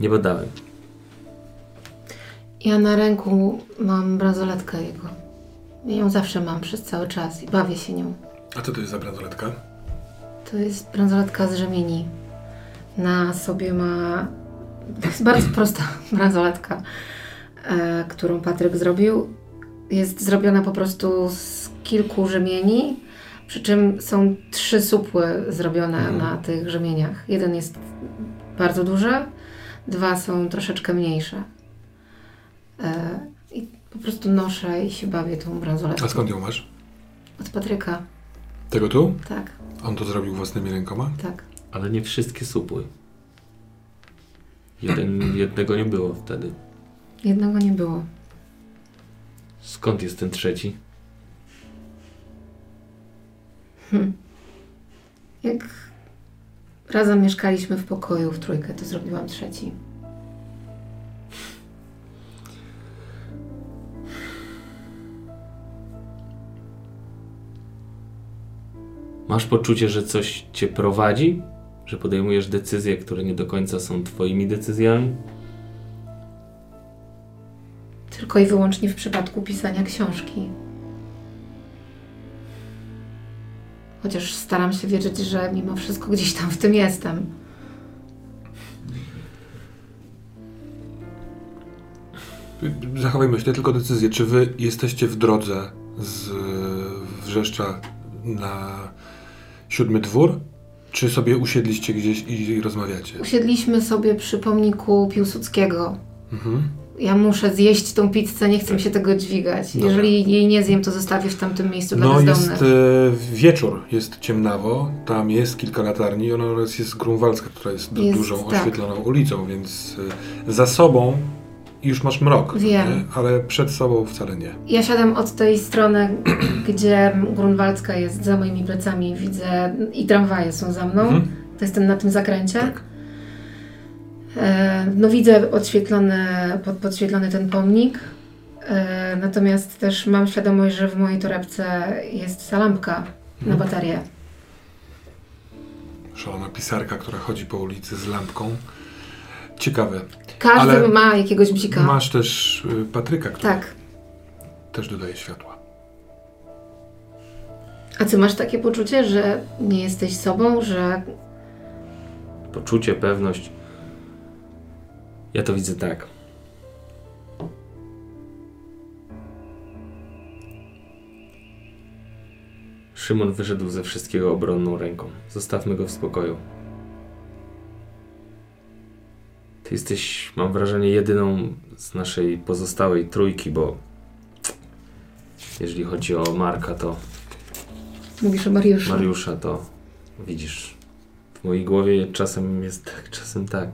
Nie badałem. Ja na ręku mam bransoletkę jego. Ja ją zawsze mam przez cały czas i bawię się nią. A co to jest za bransoletka? To jest bransoletka z rzemieni. Na sobie ma... To jest bardzo prosta bransoletka, e, którą Patryk zrobił. Jest zrobiona po prostu z kilku rzemieni, przy czym są trzy supły zrobione Mhm. na tych rzemieniach. Jeden jest bardzo duży, dwa są troszeczkę mniejsze. E, I po prostu noszę i się bawię tą bransoletką. A skąd ją masz? Od Patryka, Tego tu? tak, On to zrobił własnymi rękoma? tak. Ale nie wszystkie supły. Jeden, jednego nie było wtedy. Jednego nie było. Skąd jest ten trzeci? Jak razem mieszkaliśmy w pokoju w trójkę, to zrobiłam trzeci. Masz poczucie, że coś cię prowadzi? Że podejmujesz decyzje, które nie do końca są twoimi decyzjami? Tylko i wyłącznie w przypadku pisania książki. Chociaż staram się wierzyć, że mimo wszystko gdzieś tam w tym jestem. Zachowajmy się tylko decyzję. Czy wy jesteście w drodze z Wrzeszcza na siódmy dwór? Czy sobie usiedliście gdzieś i rozmawiacie? Usiedliśmy sobie przy pomniku Piłsudskiego. Mhm. Ja muszę zjeść tą pizzę, nie chcę mi się tego dźwigać. Jeżeli jej nie zjem, to zostawię w tamtym miejscu dla No bezdomnych. jest e, wieczór, jest ciemnawo, tam jest kilka latarni, ona oraz jest Grunwaldzka, która jest, Jest, dużą, tak. oświetloną ulicą, więc e, za sobą już masz mrok, Wiem. ale przed sobą wcale nie. Ja siadam od tej strony, gdzie Grunwaldzka jest za moimi plecami, widzę i tramwaje są za mną. Mhm. To jestem na tym zakręcie. Tak. E, no widzę odświetlony, pod, podświetlony ten pomnik. E, natomiast też mam świadomość, że w mojej torebce jest ta lampka na Mhm. baterię. Szalona pisarka, która chodzi po ulicy z lampką. Ciekawe. Każdy Ale ma jakiegoś bzika. Masz też y, Patryka, który Tak. też dodaje światła. A ty masz takie poczucie, że nie jesteś sobą, że Poczucie, pewność. Ja to widzę tak. Szymon wyszedł ze wszystkiego obronną ręką. Zostawmy go w spokoju. Ty jesteś, mam wrażenie, jedyną z naszej pozostałej trójki, bo jeżeli chodzi o Marka, to mówisz o Mariuszu. Mariusza, to widzisz. W mojej głowie czasem jest tak, czasem tak.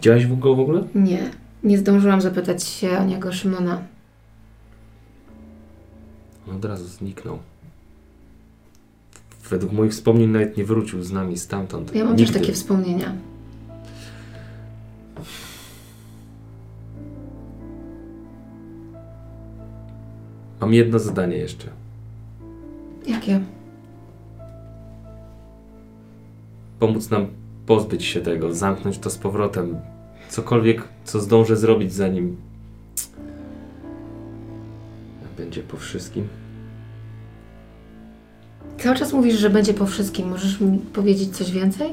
Widziałaś go w ogóle? Nie. Nie zdążyłam zapytać się o niego Szymona. On od razu zniknął. Według moich wspomnień nawet nie wrócił z nami stamtąd. Ja mam Nigdy. też takie wspomnienia. Mam jedno zadanie jeszcze. Jakie? Pomóc nam pozbyć się tego, zamknąć to z powrotem. Cokolwiek, co zdążę zrobić zanim będzie po wszystkim. Cały czas mówisz, że będzie po wszystkim. Możesz mi powiedzieć coś więcej?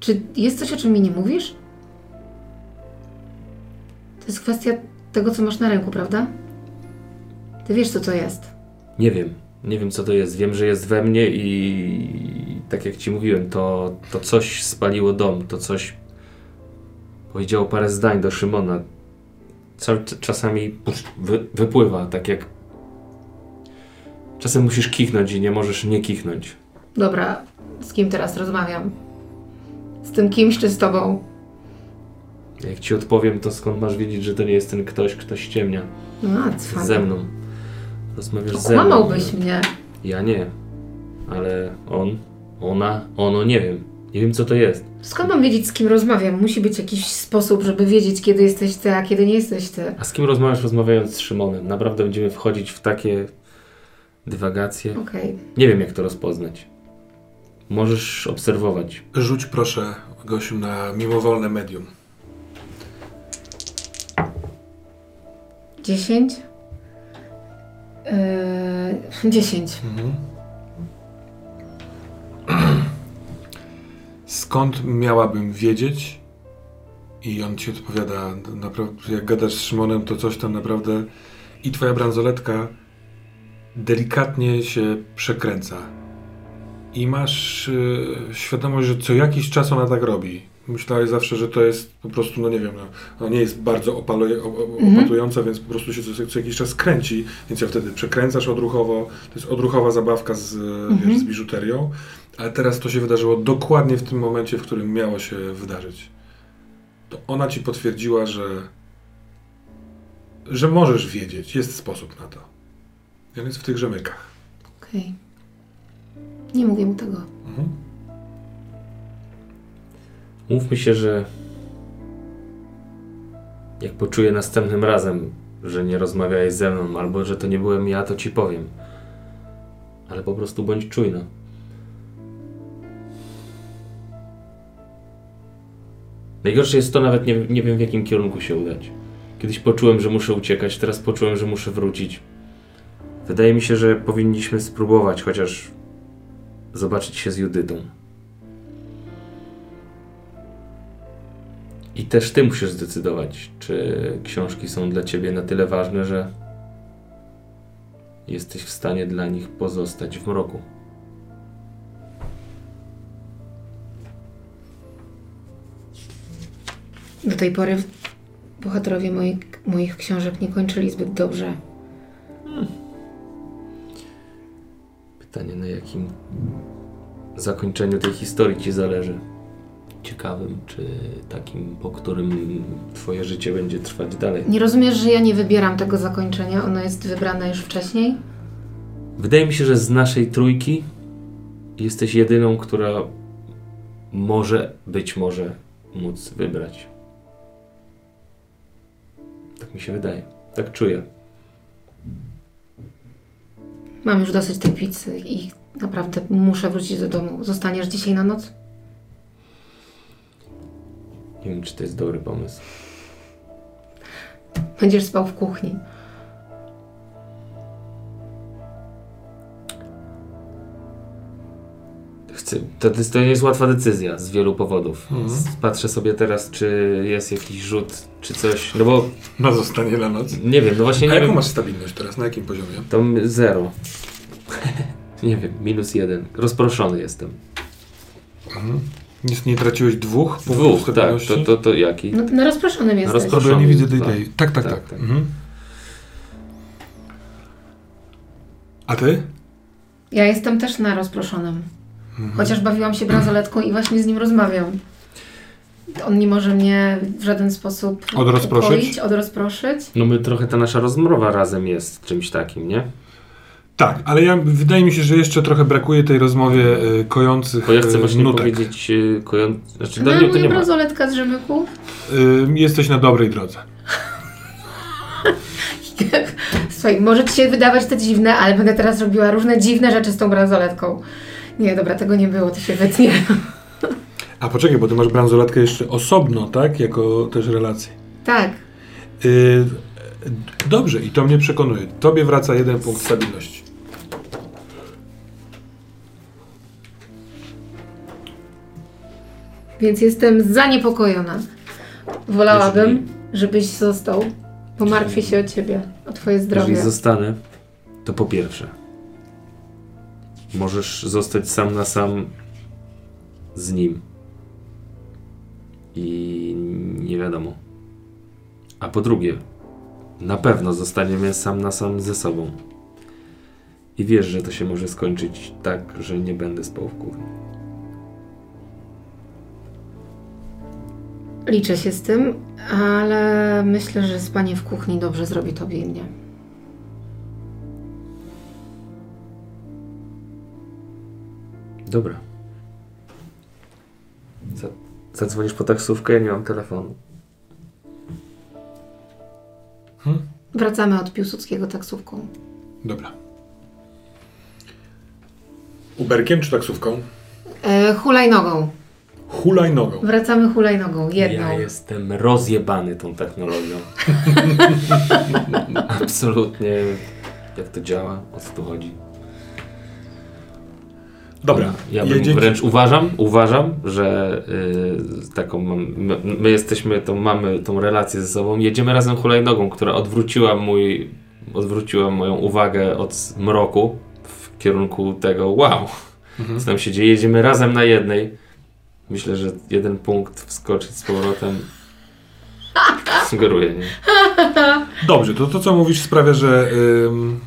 Czy jest coś, o czym mi nie mówisz? To jest kwestia tego, co masz na ręku, prawda? Ty wiesz, co to jest. Nie wiem. Nie wiem, co to jest. Wiem, że jest we mnie i tak jak ci mówiłem, to, to coś spaliło dom. To coś powiedziało parę zdań do Szymona. Co, czasami wy, wypływa, tak jak czasem musisz kichnąć i nie możesz nie kichnąć. Dobra, z kim teraz rozmawiam? Z tym kimś czy z tobą? Jak ci odpowiem, to skąd masz wiedzieć, że to nie jest ten ktoś, kto ściemnia No, a cwana. ze mną. Rozmawiasz ze mną. Kłamałbyś mnie. Ja nie. Ale on, ona, ono, nie wiem. Nie wiem, co to jest. Skąd mam wiedzieć, z kim rozmawiam? Musi być jakiś sposób, żeby wiedzieć, kiedy jesteś ty, a kiedy nie jesteś ty. A z kim rozmawiasz, rozmawiając z Szymonem? Naprawdę będziemy wchodzić w takie dywagacje. Okej. Nie wiem, jak to rozpoznać. Możesz obserwować. Rzuć proszę, Gosiu, na mimowolne medium. Dziesięć? Yy, dziesięć. Mhm. Skąd miałabym wiedzieć? I on ci odpowiada, naprawdę, jak gadasz z Szymonem, to coś tam naprawdę i twoja bransoletka delikatnie się przekręca. I masz y, świadomość, że co jakiś czas ona tak robi. Myślałeś zawsze, że to jest po prostu, no nie wiem, no, nie jest bardzo opaluje, Mhm. opatująca, więc po prostu się co, co jakiś czas kręci, więc ją wtedy przekręcasz odruchowo. To jest odruchowa zabawka z, Mhm. wiesz, z biżuterią, ale teraz to się wydarzyło dokładnie w tym momencie, w którym miało się wydarzyć. To ona ci potwierdziła, że że możesz wiedzieć, jest sposób na to. On jest w tych rzemykach. Okej. Nie mówię mu tego. Mhm. Mówmy się, że jak poczuję następnym razem, że nie rozmawiałeś ze mną, albo że to nie byłem ja, to ci powiem. Ale po prostu bądź czujna. Najgorsze jest to, nawet nie, nie wiem w jakim kierunku się udać. Kiedyś poczułem, że muszę uciekać, teraz poczułem, że muszę wrócić. Wydaje mi się, że powinniśmy spróbować chociaż zobaczyć się z Judytą. I też ty musisz zdecydować, czy książki są dla ciebie na tyle ważne, że jesteś w stanie dla nich pozostać w mroku. Do tej pory bohaterowie moich, moich książek nie kończyli zbyt dobrze. Pytanie, na jakim zakończeniu tej historii ci zależy? Ciekawym, czy takim, po którym twoje życie będzie trwać dalej? Nie rozumiesz, że ja nie wybieram tego zakończenia? Ono jest wybrane już wcześniej? Wydaje mi się, że z naszej trójki jesteś jedyną, która może, być może, móc wybrać. Tak mi się wydaje. Tak czuję. Mam już dosyć tej pizzy i naprawdę muszę wrócić do domu. Zostaniesz dzisiaj na noc? Nie wiem, czy to jest dobry pomysł. Będziesz spał w kuchni. To, to jest- to nie jest łatwa decyzja z wielu powodów. Mhm. Patrzę sobie teraz, czy jest jakiś rzut, czy coś. No bo Na zostanie na noc. nie wiem, no właśnie A nie jaką wiem. masz stabilność teraz? Na jakim poziomie? To zero. nie wiem, minus jeden. Rozproszony jestem. Mhm. Nic nie traciłeś dwóch Dwóch, tak. To, to, to jaki? No, na rozproszonym jesteś. rozpros- Bo ja nie widzę tej, tej. Tak, tak, Tak, tak. tak. Mhm. A ty? Ja jestem też na rozproszonym. Mhm. Chociaż bawiłam się bransoletką i właśnie z nim rozmawiam. On nie może mnie w żaden sposób Odrozproszyć? ukoić, odrozproszyć. No my trochę ta nasza rozmowa razem jest czymś takim, nie? Tak, ale ja, wydaje mi się, że jeszcze trochę brakuje tej rozmowie y, kojących Bo ja chcę y, właśnie nutek. powiedzieć y, koją... Znaczy, No, mnie to nie bransoletka z rzemyków. Y, jesteś na dobrej drodze. Słuchaj, może ci się wydawać to dziwne, ale będę teraz robiła różne dziwne rzeczy z tą bransoletką. Nie, dobra, tego nie było, to się wytnie. A poczekaj, bo ty masz bransoletkę jeszcze osobno, tak? Jako też relację. Tak. Y, dobrze, i to mnie przekonuje. Tobie wraca jeden punkt stabilności. Więc jestem zaniepokojona. Wolałabym, Jeżeli- żebyś został. Pomartwię się o ciebie, o twoje zdrowie. Jeżeli zostanę, to po pierwsze, możesz zostać sam na sam z nim. I nie wiadomo. A po drugie, na pewno zostaniemy sam na sam ze sobą. I wiesz, że to się może skończyć tak, że nie będę spał w kuchni. Liczę się z tym, ale myślę, że spanie w kuchni dobrze zrobi tobie i mnie. Dobra. Za- Zadzwonisz po taksówkę, ja nie mam telefonu. Wracamy od Piłsudskiego taksówką. Dobra. Uberkiem czy taksówką? E, hulajnogą. Hulajnogą. Wracamy hulajnogą, jedną. Ja jestem rozjebany tą technologią. Absolutnie. Jak to działa? O co tu chodzi? Dobra, Ja bym jedziecie. wręcz uważam, uważam, że y, taką mam, my, my jesteśmy, tą, mamy tą relację ze sobą. Jedziemy razem hulajnogą, która odwróciła mój, odwróciła moją uwagę od mroku w kierunku tego wow, Mhm. co tam się dzieje. Jedziemy razem na jednej. Myślę, że jeden punkt wskoczyć z powrotem sugeruje, nie? Dobrze, to to co mówisz sprawia, że ym,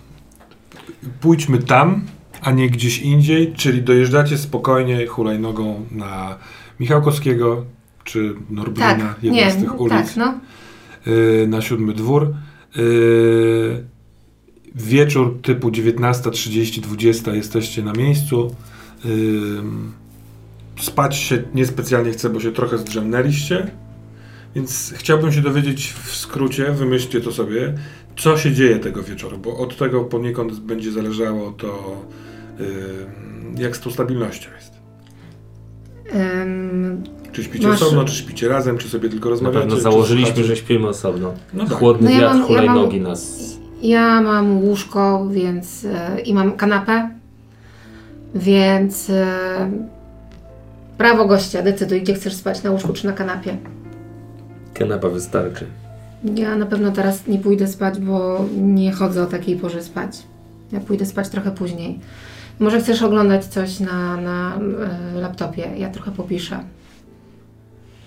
pójdźmy tam, a nie gdzieś indziej, czyli dojeżdżacie spokojnie hulajnogą na Michałkowskiego czy Norblina, Tak, nie, z tych ulic, tak, no. y, na siódmy dwór. Y, wieczór typu 19.30, 20 jesteście na miejscu. Ym, spać się niespecjalnie chce, bo się trochę zdrzemnęliście. Więc chciałbym się dowiedzieć w skrócie, wymyślcie to sobie, co się dzieje tego wieczoru, bo od tego poniekąd będzie zależało to, jak z tą stabilnością jest. Ym, Czy śpicie Masz- osobno, czy śpicie razem, czy sobie tylko Na rozmawiacie. pewno czy założyliśmy, że śpimy osobno. No tak. Chłodny No ja wiatr mam- ja mam- hulajnogi nas ja mam łóżko, więc e, i mam kanapę, więc e, prawo gościa, decyduj, gdzie chcesz spać, na łóżku czy na kanapie. kanapa wystarczy. Ja na pewno teraz nie pójdę spać, bo nie chodzę o takiej porze spać. Ja pójdę spać trochę później. Może chcesz oglądać coś na, na e, laptopie? Ja trochę popiszę.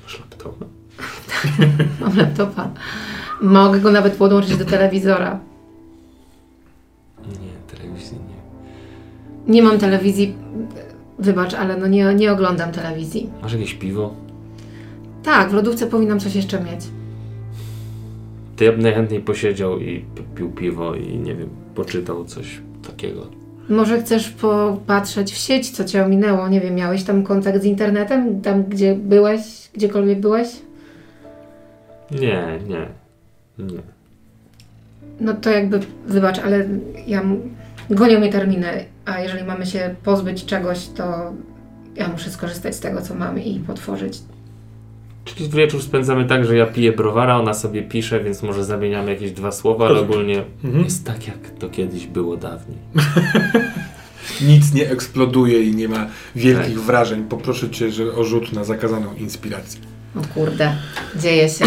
Masz laptopa? Mam laptopa. Mogę go nawet podłączyć do telewizora. Nie, telewizji nie. Nie mam telewizji, wybacz, ale no nie, nie oglądam telewizji. Masz jakieś piwo? Tak, w lodówce powinnam coś jeszcze mieć. To ja bym najchętniej posiedział i pił piwo i nie wiem, poczytał coś takiego. Może chcesz popatrzeć w sieć, co cię ominęło? Nie wiem, miałeś tam kontakt z internetem? Tam, gdzie byłeś? Gdziekolwiek byłeś? Nie, nie, nie. No to jakby, wybacz, ale ja... Gonią mnie terminy, a jeżeli mamy się pozbyć czegoś, to ja muszę skorzystać z tego, co mamy i potworzyć. Czyli wieczór spędzamy tak, że ja piję browara, ona sobie pisze, więc może zamieniamy jakieś dwa słowa, ale ogólnie Mhm. jest tak, jak to kiedyś było dawniej. Nic nie eksploduje i nie ma wielkich Tak. wrażeń. Poproszę cię że o rzut na zakazaną inspirację. O kurde, dzieje się.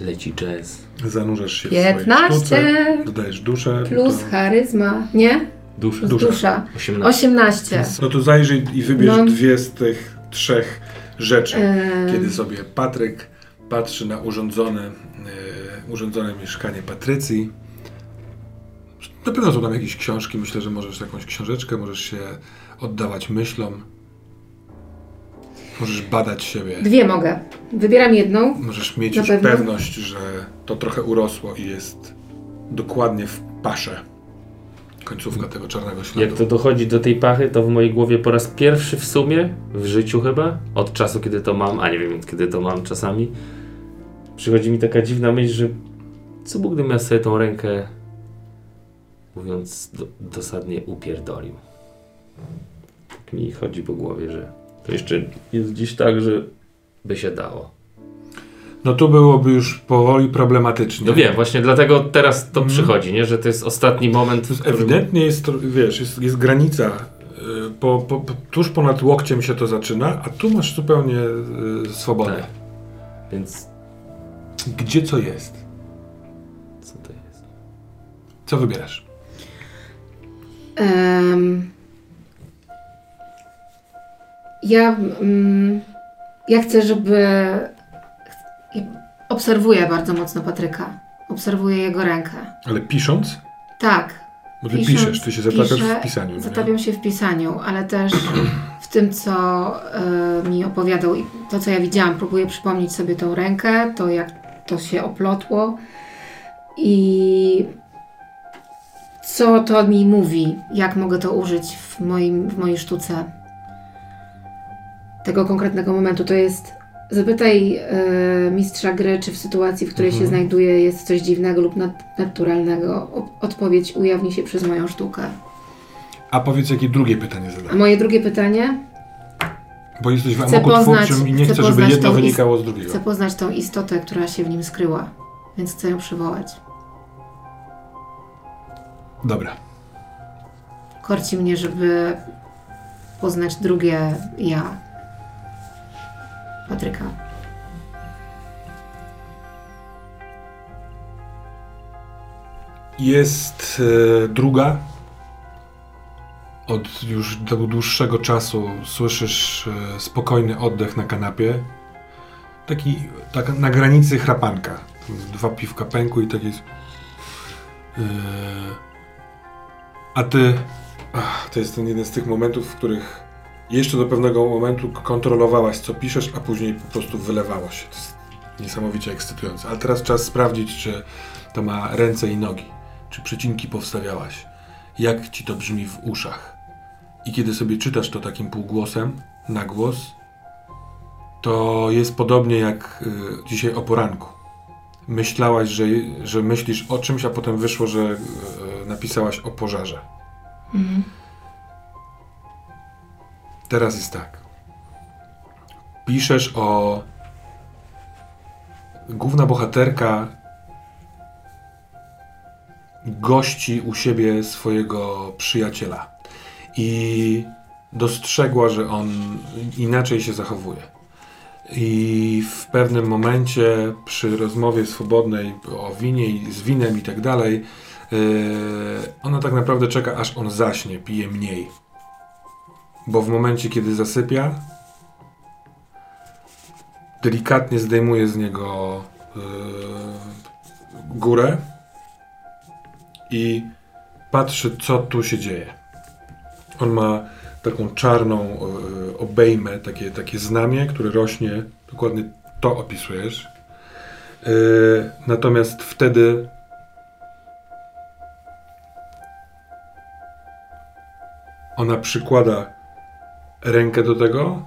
Leci jazz. Zanurzasz się w 15 swojej sztuce, dodajesz duszę. plus to... charyzma, nie? Dusza. Dusza. dusza. 18. 18. No to zajrzyj i wybierz No. dwie z tych trzech rzeczy. Eee, Kiedy sobie Patryk patrzy na urządzone, e, urządzone mieszkanie Patrycji. Na pewno są tam jakieś książki. Myślę, że możesz jakąś książeczkę, możesz się oddawać myślom. Możesz badać siebie. Dwie mogę. Wybieram jedną. Możesz mieć już pewno? pewność, że to trochę urosło i jest dokładnie w pasze. Końcówka tego czarnego śladu. Jak to dochodzi do tej pachy, to w mojej głowie po raz pierwszy w sumie, w życiu chyba, od czasu kiedy to mam, a nie wiem kiedy to mam czasami, przychodzi mi taka dziwna myśl, że co Bóg gdybym ja sobie tą rękę, mówiąc do, dosadnie, upierdolił. Tak mi chodzi po głowie, że to jeszcze jest gdzieś tak, że by się dało. No tu byłoby już powoli problematycznie. No wiem, właśnie dlatego teraz to Mhm. przychodzi, nie? że to jest ostatni moment, jest którym... ewidentnie jest, wiesz, jest, jest granica. y, Po, po, tuż ponad łokciem się to zaczyna, a tu masz zupełnie y, swobodę. Tak. Więc Gdzie co jest? co to jest? Co wybierasz? Em, ja, mm, ja chcę, żeby. Obserwuję bardzo mocno Patryka. Obserwuję jego rękę. Ale pisząc? Tak. Bo ty Pisząc, piszesz, ty się zatapiasz piszę, w pisaniu. nie? Zatapiam się w pisaniu, ale też w tym, co e, mi opowiadał i to, co ja widziałam. Próbuję przypomnieć sobie tą rękę, to jak to się oplotło i co to mi mówi, jak mogę to użyć w, moim, w mojej sztuce. Tego konkretnego momentu to jest. Zapytaj e, mistrza gry, czy w sytuacji, w której się Mhm. znajduje, jest coś dziwnego lub nadnaturalnego. O- Odpowiedź ujawni się przez moją sztukę. A powiedz, jakie drugie pytanie A zadam. moje drugie pytanie? Bo jesteś w amoku poznać- i nie chcę chcę, żeby jedno wynikało z drugiego. Chcę poznać tą istotę, która się w nim skryła, więc chcę ją przywołać. Dobra. Korci mnie, żeby poznać drugie ja. Patryka. Jest e, druga. Od już dłuższego czasu słyszysz e, spokojny oddech na kanapie. Taki tak na granicy chrapanka. Dwa piwka pęku i tak jest. E, a ty. Ach, to jest ten jeden z tych momentów, w których jeszcze do pewnego momentu kontrolowałaś, co piszesz, a później po prostu wylewało się. To jest niesamowicie ekscytujące. Ale teraz czas sprawdzić, czy to ma ręce i nogi. Czy przecinki powstawiałaś? Jak ci to brzmi w uszach? I kiedy sobie czytasz to takim półgłosem, na głos, to jest podobnie jak y, dzisiaj o poranku. Myślałaś, że, że myślisz o czymś, a potem wyszło, że y, napisałaś o pożarze. Mhm. Teraz jest tak. Piszesz o. Główna bohaterka gości u siebie swojego przyjaciela i dostrzegła, że on inaczej się zachowuje. I w pewnym momencie przy rozmowie swobodnej o winie z winem i tak dalej, yy, ona tak naprawdę czeka, aż on zaśnie, pije mniej. Bo w momencie, kiedy zasypia, delikatnie zdejmuje z niego yy, górę i patrzy, co tu się dzieje. On ma taką czarną yy, obejmę, takie, takie znamie, które rośnie, dokładnie to opisujesz. Yy, natomiast wtedy ona przykłada rękę do tego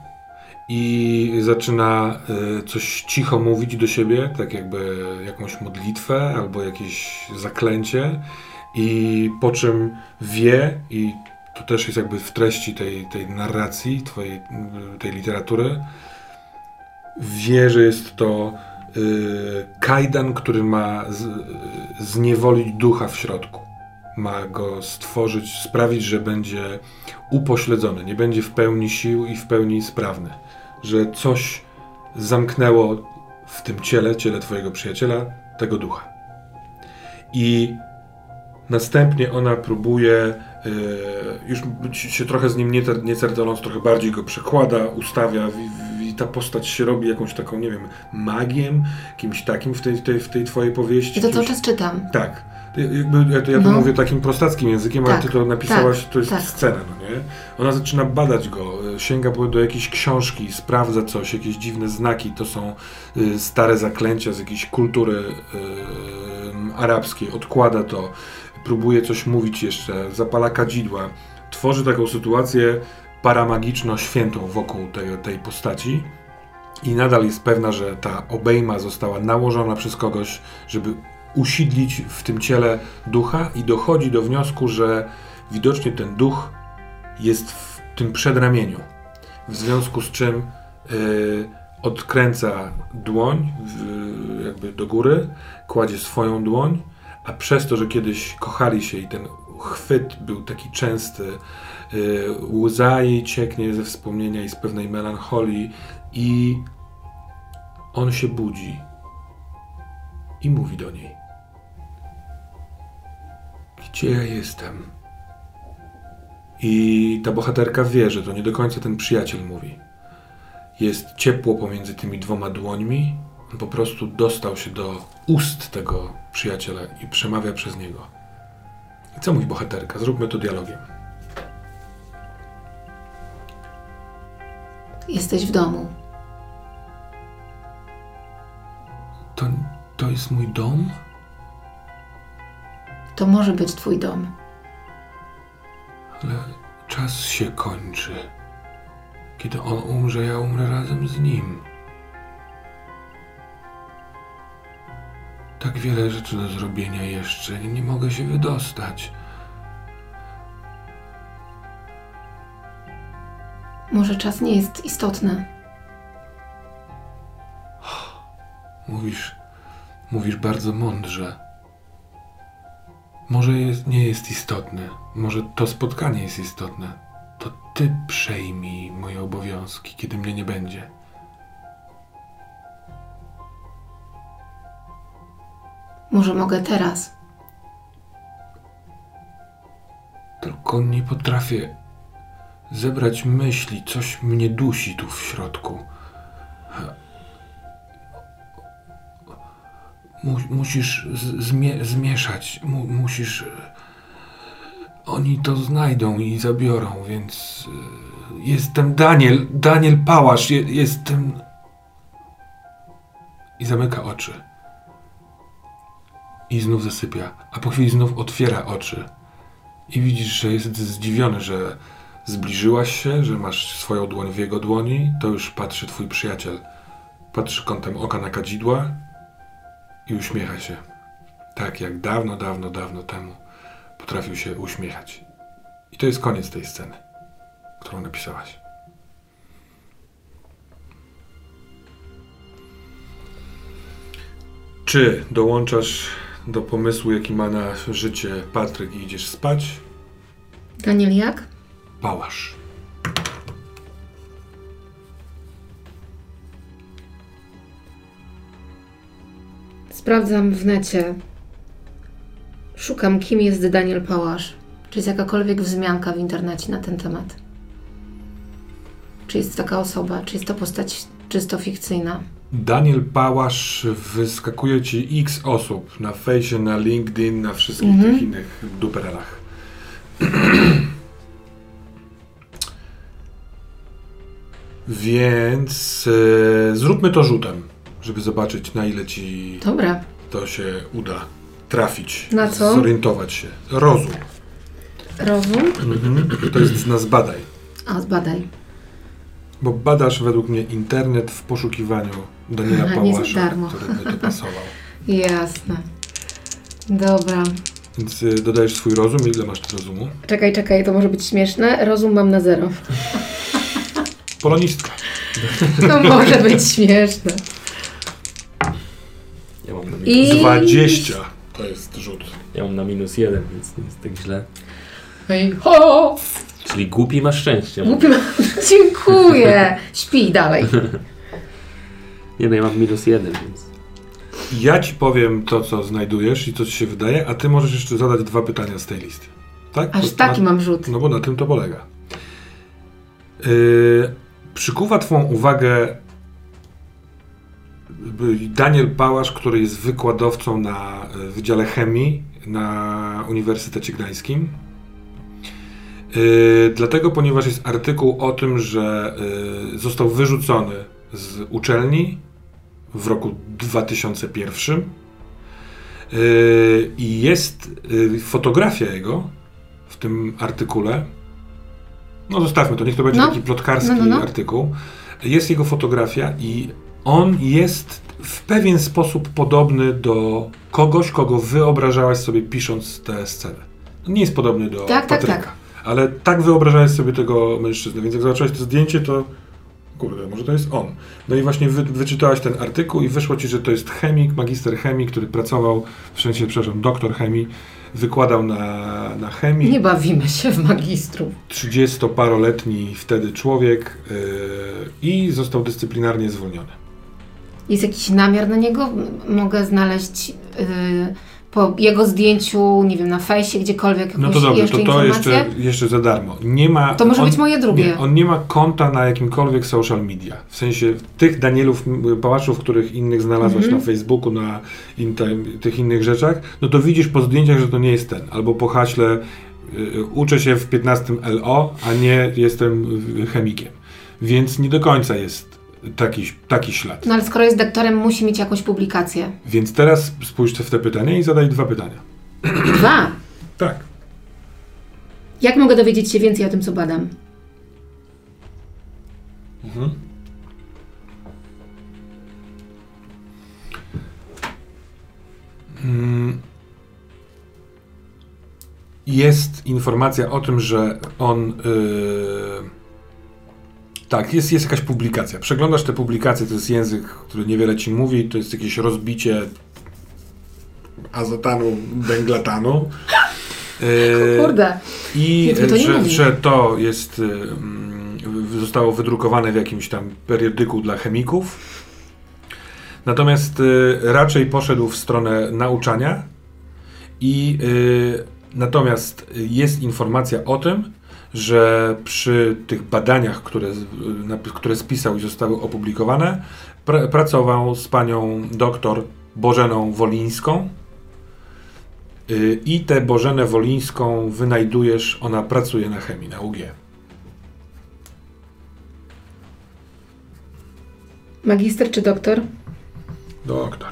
i zaczyna y, coś cicho mówić do siebie, tak jakby jakąś modlitwę albo jakieś zaklęcie i po czym wie i to też jest jakby w treści tej, tej narracji, twojej, tej literatury, wie, że jest to y, kajdan, który ma z, zniewolić ducha w środku. Ma go stworzyć, sprawić, że będzie upośledzony, nie będzie w pełni sił i w pełni sprawny. Że coś zamknęło w tym ciele, ciele Twojego przyjaciela, tego ducha. I następnie ona próbuje, yy, już się trochę z nim nie, trochę bardziej go przekłada, ustawia i ta postać się robi jakąś taką, nie wiem, magiem, kimś takim w tej, tej, w tej Twojej powieści. I to cały czas czytam. Tak. Jakby, ja, to, ja to No. mówię takim prostackim językiem, Tak, ale ty to napisałaś, tak, to jest tak. scena, no nie? Ona zaczyna badać go, y, sięga do jakiejś książki, sprawdza coś, jakieś dziwne znaki, to są y, stare zaklęcia z jakiejś kultury y, arabskiej, odkłada to, próbuje coś mówić jeszcze, zapala kadzidła, tworzy taką sytuację paramagiczno-świętą wokół tej, tej postaci i nadal jest pewna, że ta obejma została nałożona przez kogoś, żeby usidlić w tym ciele ducha i dochodzi do wniosku, że widocznie ten duch jest w tym przedramieniu. W związku z czym y, odkręca dłoń w, jakby do góry, kładzie swoją dłoń, a przez to, że kiedyś kochali się i ten chwyt był taki częsty, y, łza jej cieknie ze wspomnienia i z pewnej melancholii i on się budzi i mówi do niej: Gdzie ja jestem? I ta bohaterka wie, że to nie do końca ten przyjaciel mówi. Jest ciepło pomiędzy tymi dwoma dłońmi. On po prostu dostał się do ust tego przyjaciela i przemawia przez niego. I co mówi bohaterka? Zróbmy to dialogiem. Jesteś w domu. To jest mój dom? To może być twój dom. Ale czas się kończy. Kiedy on umrze, ja umrę razem z nim. Tak wiele rzeczy do zrobienia jeszcze. Nie mogę się wydostać. Może czas nie jest istotny. Mówisz, mówisz bardzo mądrze. Może jest, nie jest istotne. Może to spotkanie jest istotne. To ty przejmij moje obowiązki, kiedy mnie nie będzie. Może mogę teraz. Tylko nie potrafię zebrać myśli, coś mnie dusi tu w środku. Mu, musisz zmie, zmieszać, mu, musisz. Oni to znajdą i zabiorą, więc. y, Jestem Daniel, Daniel Pałasz, je, jestem. I zamyka oczy. I znów zasypia, a po chwili znów otwiera oczy. I widzisz, że jest zdziwiony, że zbliżyłaś się, że masz swoją dłoń w jego dłoni. To już patrzy twój przyjaciel. Patrzy kątem oka na kadzidła i uśmiecha się. Tak jak dawno, dawno, dawno temu potrafił się uśmiechać. I to jest koniec tej sceny, którą napisałaś. Czy dołączasz do pomysłu, jaki ma na życie Patryk i idziesz spać? Daniel, jak? Pałasz. Sprawdzam w necie. Szukam, kim jest Daniel Pałasz. Czy jest jakakolwiek wzmianka w internecie na ten temat? Czy jest taka osoba? Czy jest to postać czysto fikcyjna? Daniel Pałasz wyskakuje ci x osób na fejsie, na LinkedIn, na wszystkich Mhm. tych innych duperelach. Więc e, zróbmy to rzutem, żeby zobaczyć na ile ci Dobra. to się uda trafić. Na co? Zorientować się. Rozum. Rozum? To jest na zbadaj. A, zbadaj. Bo badasz według mnie internet w poszukiwaniu Daniela Aha, nie za Pałasza, darmo. który by to pasował. Jasne. Dobra. Więc y, dodajesz swój rozum. Ile masz ty rozumu? Czekaj, czekaj, to może być śmieszne. Rozum mam na zero. Polonistka. To może być śmieszne. Ja mam, na minus, I... 20 to jest rzut. ja mam na minus jeden, więc nie jest tak źle. Hej, ho! Czyli głupi ma szczęście. Głupi mam- Dziękuję. Śpi dalej. Nie no, ja mam minus jeden, więc... Ja ci powiem to, co znajdujesz i co ci się wydaje, a ty możesz jeszcze zadać dwa pytania z tej listy. Tak? Aż Bo taki na, mam rzut. No bo na tym to polega. Yy, przykuwa twą uwagę Daniel Pałasz, który jest wykładowcą na y, Wydziale Chemii na Uniwersytecie Gdańskim. Yy, dlatego, ponieważ jest artykuł o tym, że yy, został wyrzucony z uczelni w roku 2001 yy, i jest fotografia jego w tym artykule. No zostawmy to, niech to będzie No. taki plotkarski No, no, no. artykuł. Jest jego fotografia i on jest w pewien sposób podobny do kogoś, kogo wyobrażałaś sobie pisząc tę scenę. Nie jest podobny do Tak, tak, Patryka, tak. ale tak wyobrażałeś sobie tego mężczyznę, więc jak zobaczyłeś to zdjęcie, to kurde, może to jest on. No i właśnie wy, wyczytałaś ten artykuł i wyszło ci, że to jest chemik, magister chemii, który pracował, w sensie, przepraszam, doktor chemii, wykładał na, na chemii. Nie bawimy się w magistrów. 30-paroletni wtedy człowiek yy, i został dyscyplinarnie zwolniony. Jest jakiś namiar na niego? Mogę znaleźć yy, po jego zdjęciu, nie wiem, na fejsie, gdziekolwiek jakąś No to dobrze, jeszcze to to jeszcze, jeszcze za darmo. Nie ma, To może on, być moje drugie. Nie, on nie ma konta na jakimkolwiek social media. W sensie tych Danielów Pałaszów, których innych znalazłaś Mhm. na Facebooku, na in, tych innych rzeczach, no to widzisz po zdjęciach, że to nie jest ten. Albo po haśle y, uczę się w 15 LO, a nie jestem y, chemikiem. Więc nie do końca jest taki, taki ślad. No ale skoro jest doktorem, musi mieć jakąś publikację. Więc teraz spójrz w te pytania i zadaj dwa pytania. Dwa. Tak. Jak mogę dowiedzieć się więcej o tym, co badam? Mhm. Mm. Jest informacja o tym, że on. Yy... Tak, jest, jest jakaś publikacja. Przeglądasz te publikacje, to jest język, który niewiele ci mówi, to jest jakieś rozbicie azotanu, węglatanu. Yy, Kurde. i to że, że to jest, zostało wydrukowane w jakimś tam periodyku dla chemików. Natomiast y, raczej poszedł w stronę nauczania i y, natomiast jest informacja o tym, że przy tych badaniach, które, które spisał i zostały opublikowane, pra, pracował z panią doktor Bożeną Wolińską, Y, I tę Bożenę Wolińską wynajdujesz, ona pracuje na chemii, na UG. Magister czy doktor? Doktor.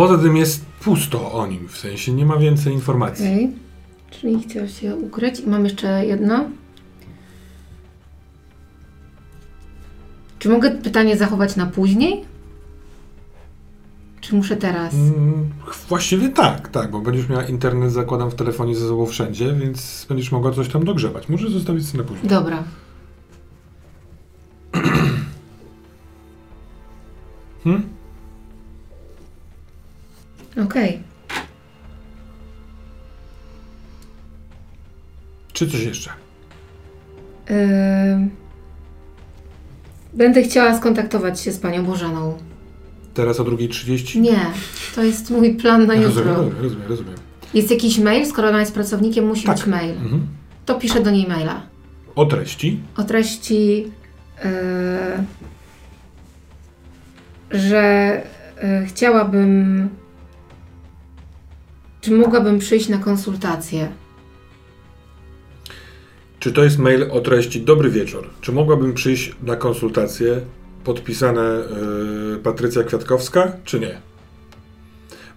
Poza tym jest pusto o nim, w sensie nie ma więcej informacji. Okej. Czyli chciał się ukryć. I mam jeszcze jedno. Czy mogę pytanie zachować na później? Czy muszę teraz? Mm, właściwie tak, tak, bo będziesz miała internet, zakładam w telefonie ze sobą wszędzie, więc będziesz mogła coś tam dogrzebać. Możesz zostawić sobie na później. Dobra. Hmm? Okej. Czy coś jeszcze? Ym, Będę chciała skontaktować się z panią Bożaną. Teraz o 2.30? Nie, to jest mój plan na jutro. rozumiem, rozumiem, rozumiem. Jest jakiś mail, skoro ona jest pracownikiem, musi Tak. być mail. Mhm. To piszę do niej maila. O treści. o treści, e, że e, chciałabym, czy mogłabym przyjść na konsultację. Czy to jest mail o treści Dobry wieczór? Czy mogłabym przyjść na konsultację podpisane yy, Patrycja Kwiatkowska, czy nie?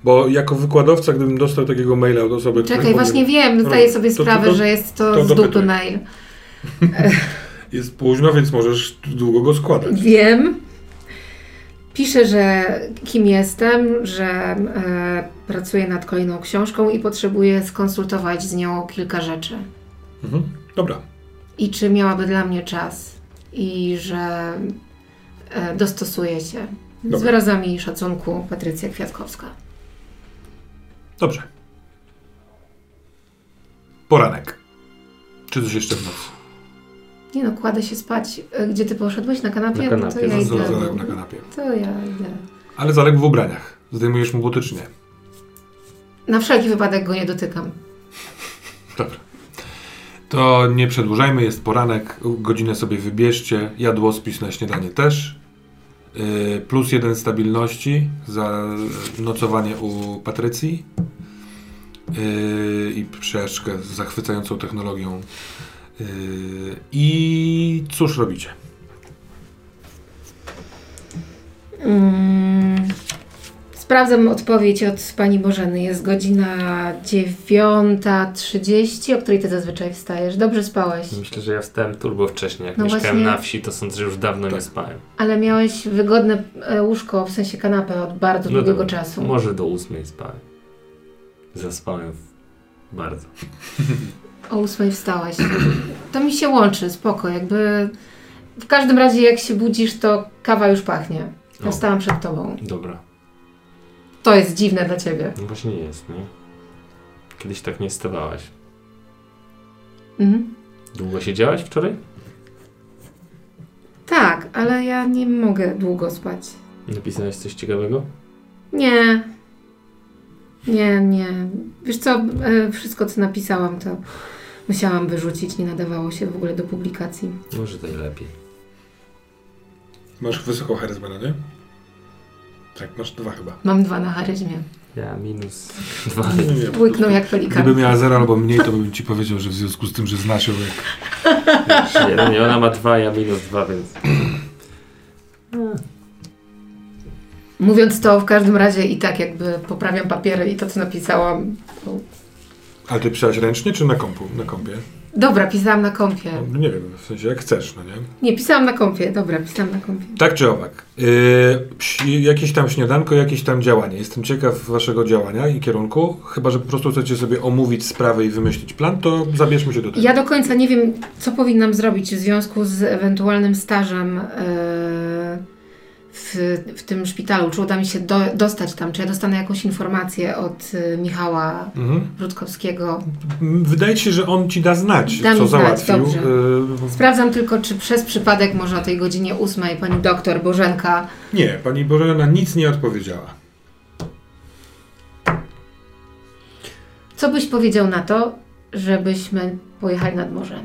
Bo jako wykładowca, gdybym dostał takiego maila od osoby... Czekaj, właśnie powiem, wiem, Dobra, zdaję sobie to- to- sprawę, to- że jest to, to z dupy mail. Jest późno, więc możesz długo go składać. Wiem. Piszę, że kim jestem, że e, pracuję nad kolejną książką i potrzebuję skonsultować z nią kilka rzeczy. Mhm. Dobra. I czy miałaby dla mnie czas. I że e, dostosuję się. Z Dobra. wyrazami szacunku Patrycja Kwiatkowska. Dobrze. Poranek. Czy coś jeszcze w nocy? Nie no, kładę się spać. E, Gdzie ty poszedłeś? Na kanapie? Na kanapie, to ja za- idę. Na kanapie. To ja idę. Ale zaleg w ubraniach. Zdejmujesz mu buty, czy nie? Na wszelki wypadek go nie dotykam. Dobra. To nie przedłużajmy, jest poranek, godzinę sobie wybierzcie, jadłospis na śniadanie też. Yy, plus jeden stabilności za nocowanie u Patrycji. Yy, I przejażdżkę z zachwycającą technologią. Yy, I cóż robicie? Mm, Sprawdzam odpowiedź od pani Bożeny. Jest godzina 9.30, o której ty zazwyczaj wstajesz. Dobrze spałeś, Myślę, że ja wstałem turbo wcześniej. Jak No mieszkałem właśnie- na wsi, to sądzę, że już dawno Tak. nie spałem. ale miałeś wygodne e, łóżko, w sensie kanapę od bardzo No długiego dobra, czasu. Może do ósmej spałem. Zaspałem w... bardzo. O 8 wstałeś. To mi się łączy, spoko. Jakby w każdym razie jak się budzisz, to kawa już pachnie. Ja O. stałam przed tobą. Dobra. To jest dziwne dla ciebie. No właśnie jest, nie? Kiedyś tak nie stawałaś. Mhm. Długo siedziałaś wczoraj? Tak, ale ja nie mogę długo spać. Napisałeś coś ciekawego? Nie. Nie, nie. Wiesz co, e, wszystko co napisałam to musiałam wyrzucić, nie nadawało się w ogóle do publikacji. Może to i lepiej. Masz wysoką charyzmę, no nie? Tak, masz dwa chyba. Mam dwa na charyzmie. Ja minus dwa. Nie, nie, po Łyknął prostu. jak pelikan. Gdyby miała zero albo mniej, to bym ci powiedział, że w związku z tym, że znasz ją jak nie, ona ma dwa, ja minus dwa, więc... Mówiąc to, w każdym razie i tak jakby poprawiam papiery i to, co napisałam. to- Ale ty pisałaś ręcznie czy na kompu? Na kompie? Dobra, pisałam na kompie. No, nie wiem, w sensie jak chcesz, no nie? Nie, pisałam na kompie. Dobra, pisałam na kompie. Tak czy owak. Yy, jakieś tam śniadanko, jakieś tam działanie. Jestem ciekaw waszego działania i kierunku. Chyba, że po prostu chcecie sobie omówić sprawę i wymyślić plan, to zabierzmy się do tego. Ja do końca nie wiem, co powinnam zrobić w związku z ewentualnym stażem e, w, w tym szpitalu. Czy uda mi się do, dostać tam, czy ja dostanę jakąś informację od e, Michała Mhm. Rutkowskiego. Wydaje się, że on ci da znać, Da co znać, załatwił. dobrze. Yy, Sprawdzam tylko, czy przez przypadek może o tej godzinie ósmej pani doktor Bożenka nie, pani Bożena nic nie odpowiedziała. Co byś powiedział na to, żebyśmy pojechali nad morze?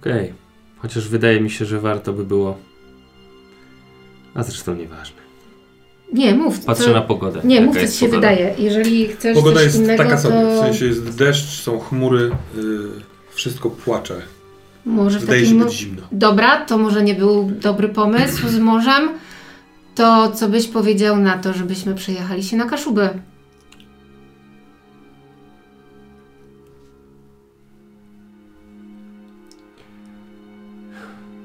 Okej. Chociaż wydaje mi się, że warto by było... A zresztą nieważne. Nie, mów. Patrzę co... na pogodę. Nie, mów, co ci się pogoda. wydaje. Jeżeli chcesz Pogoda coś jest innego, taka sobie, to w sensie jest deszcz, są chmury, yy, wszystko płacze. może w Wydaje się takim... być zimno. Dobra, to może nie był dobry pomysł z morzem. To co byś powiedział na to, żebyśmy przejechali się na Kaszuby?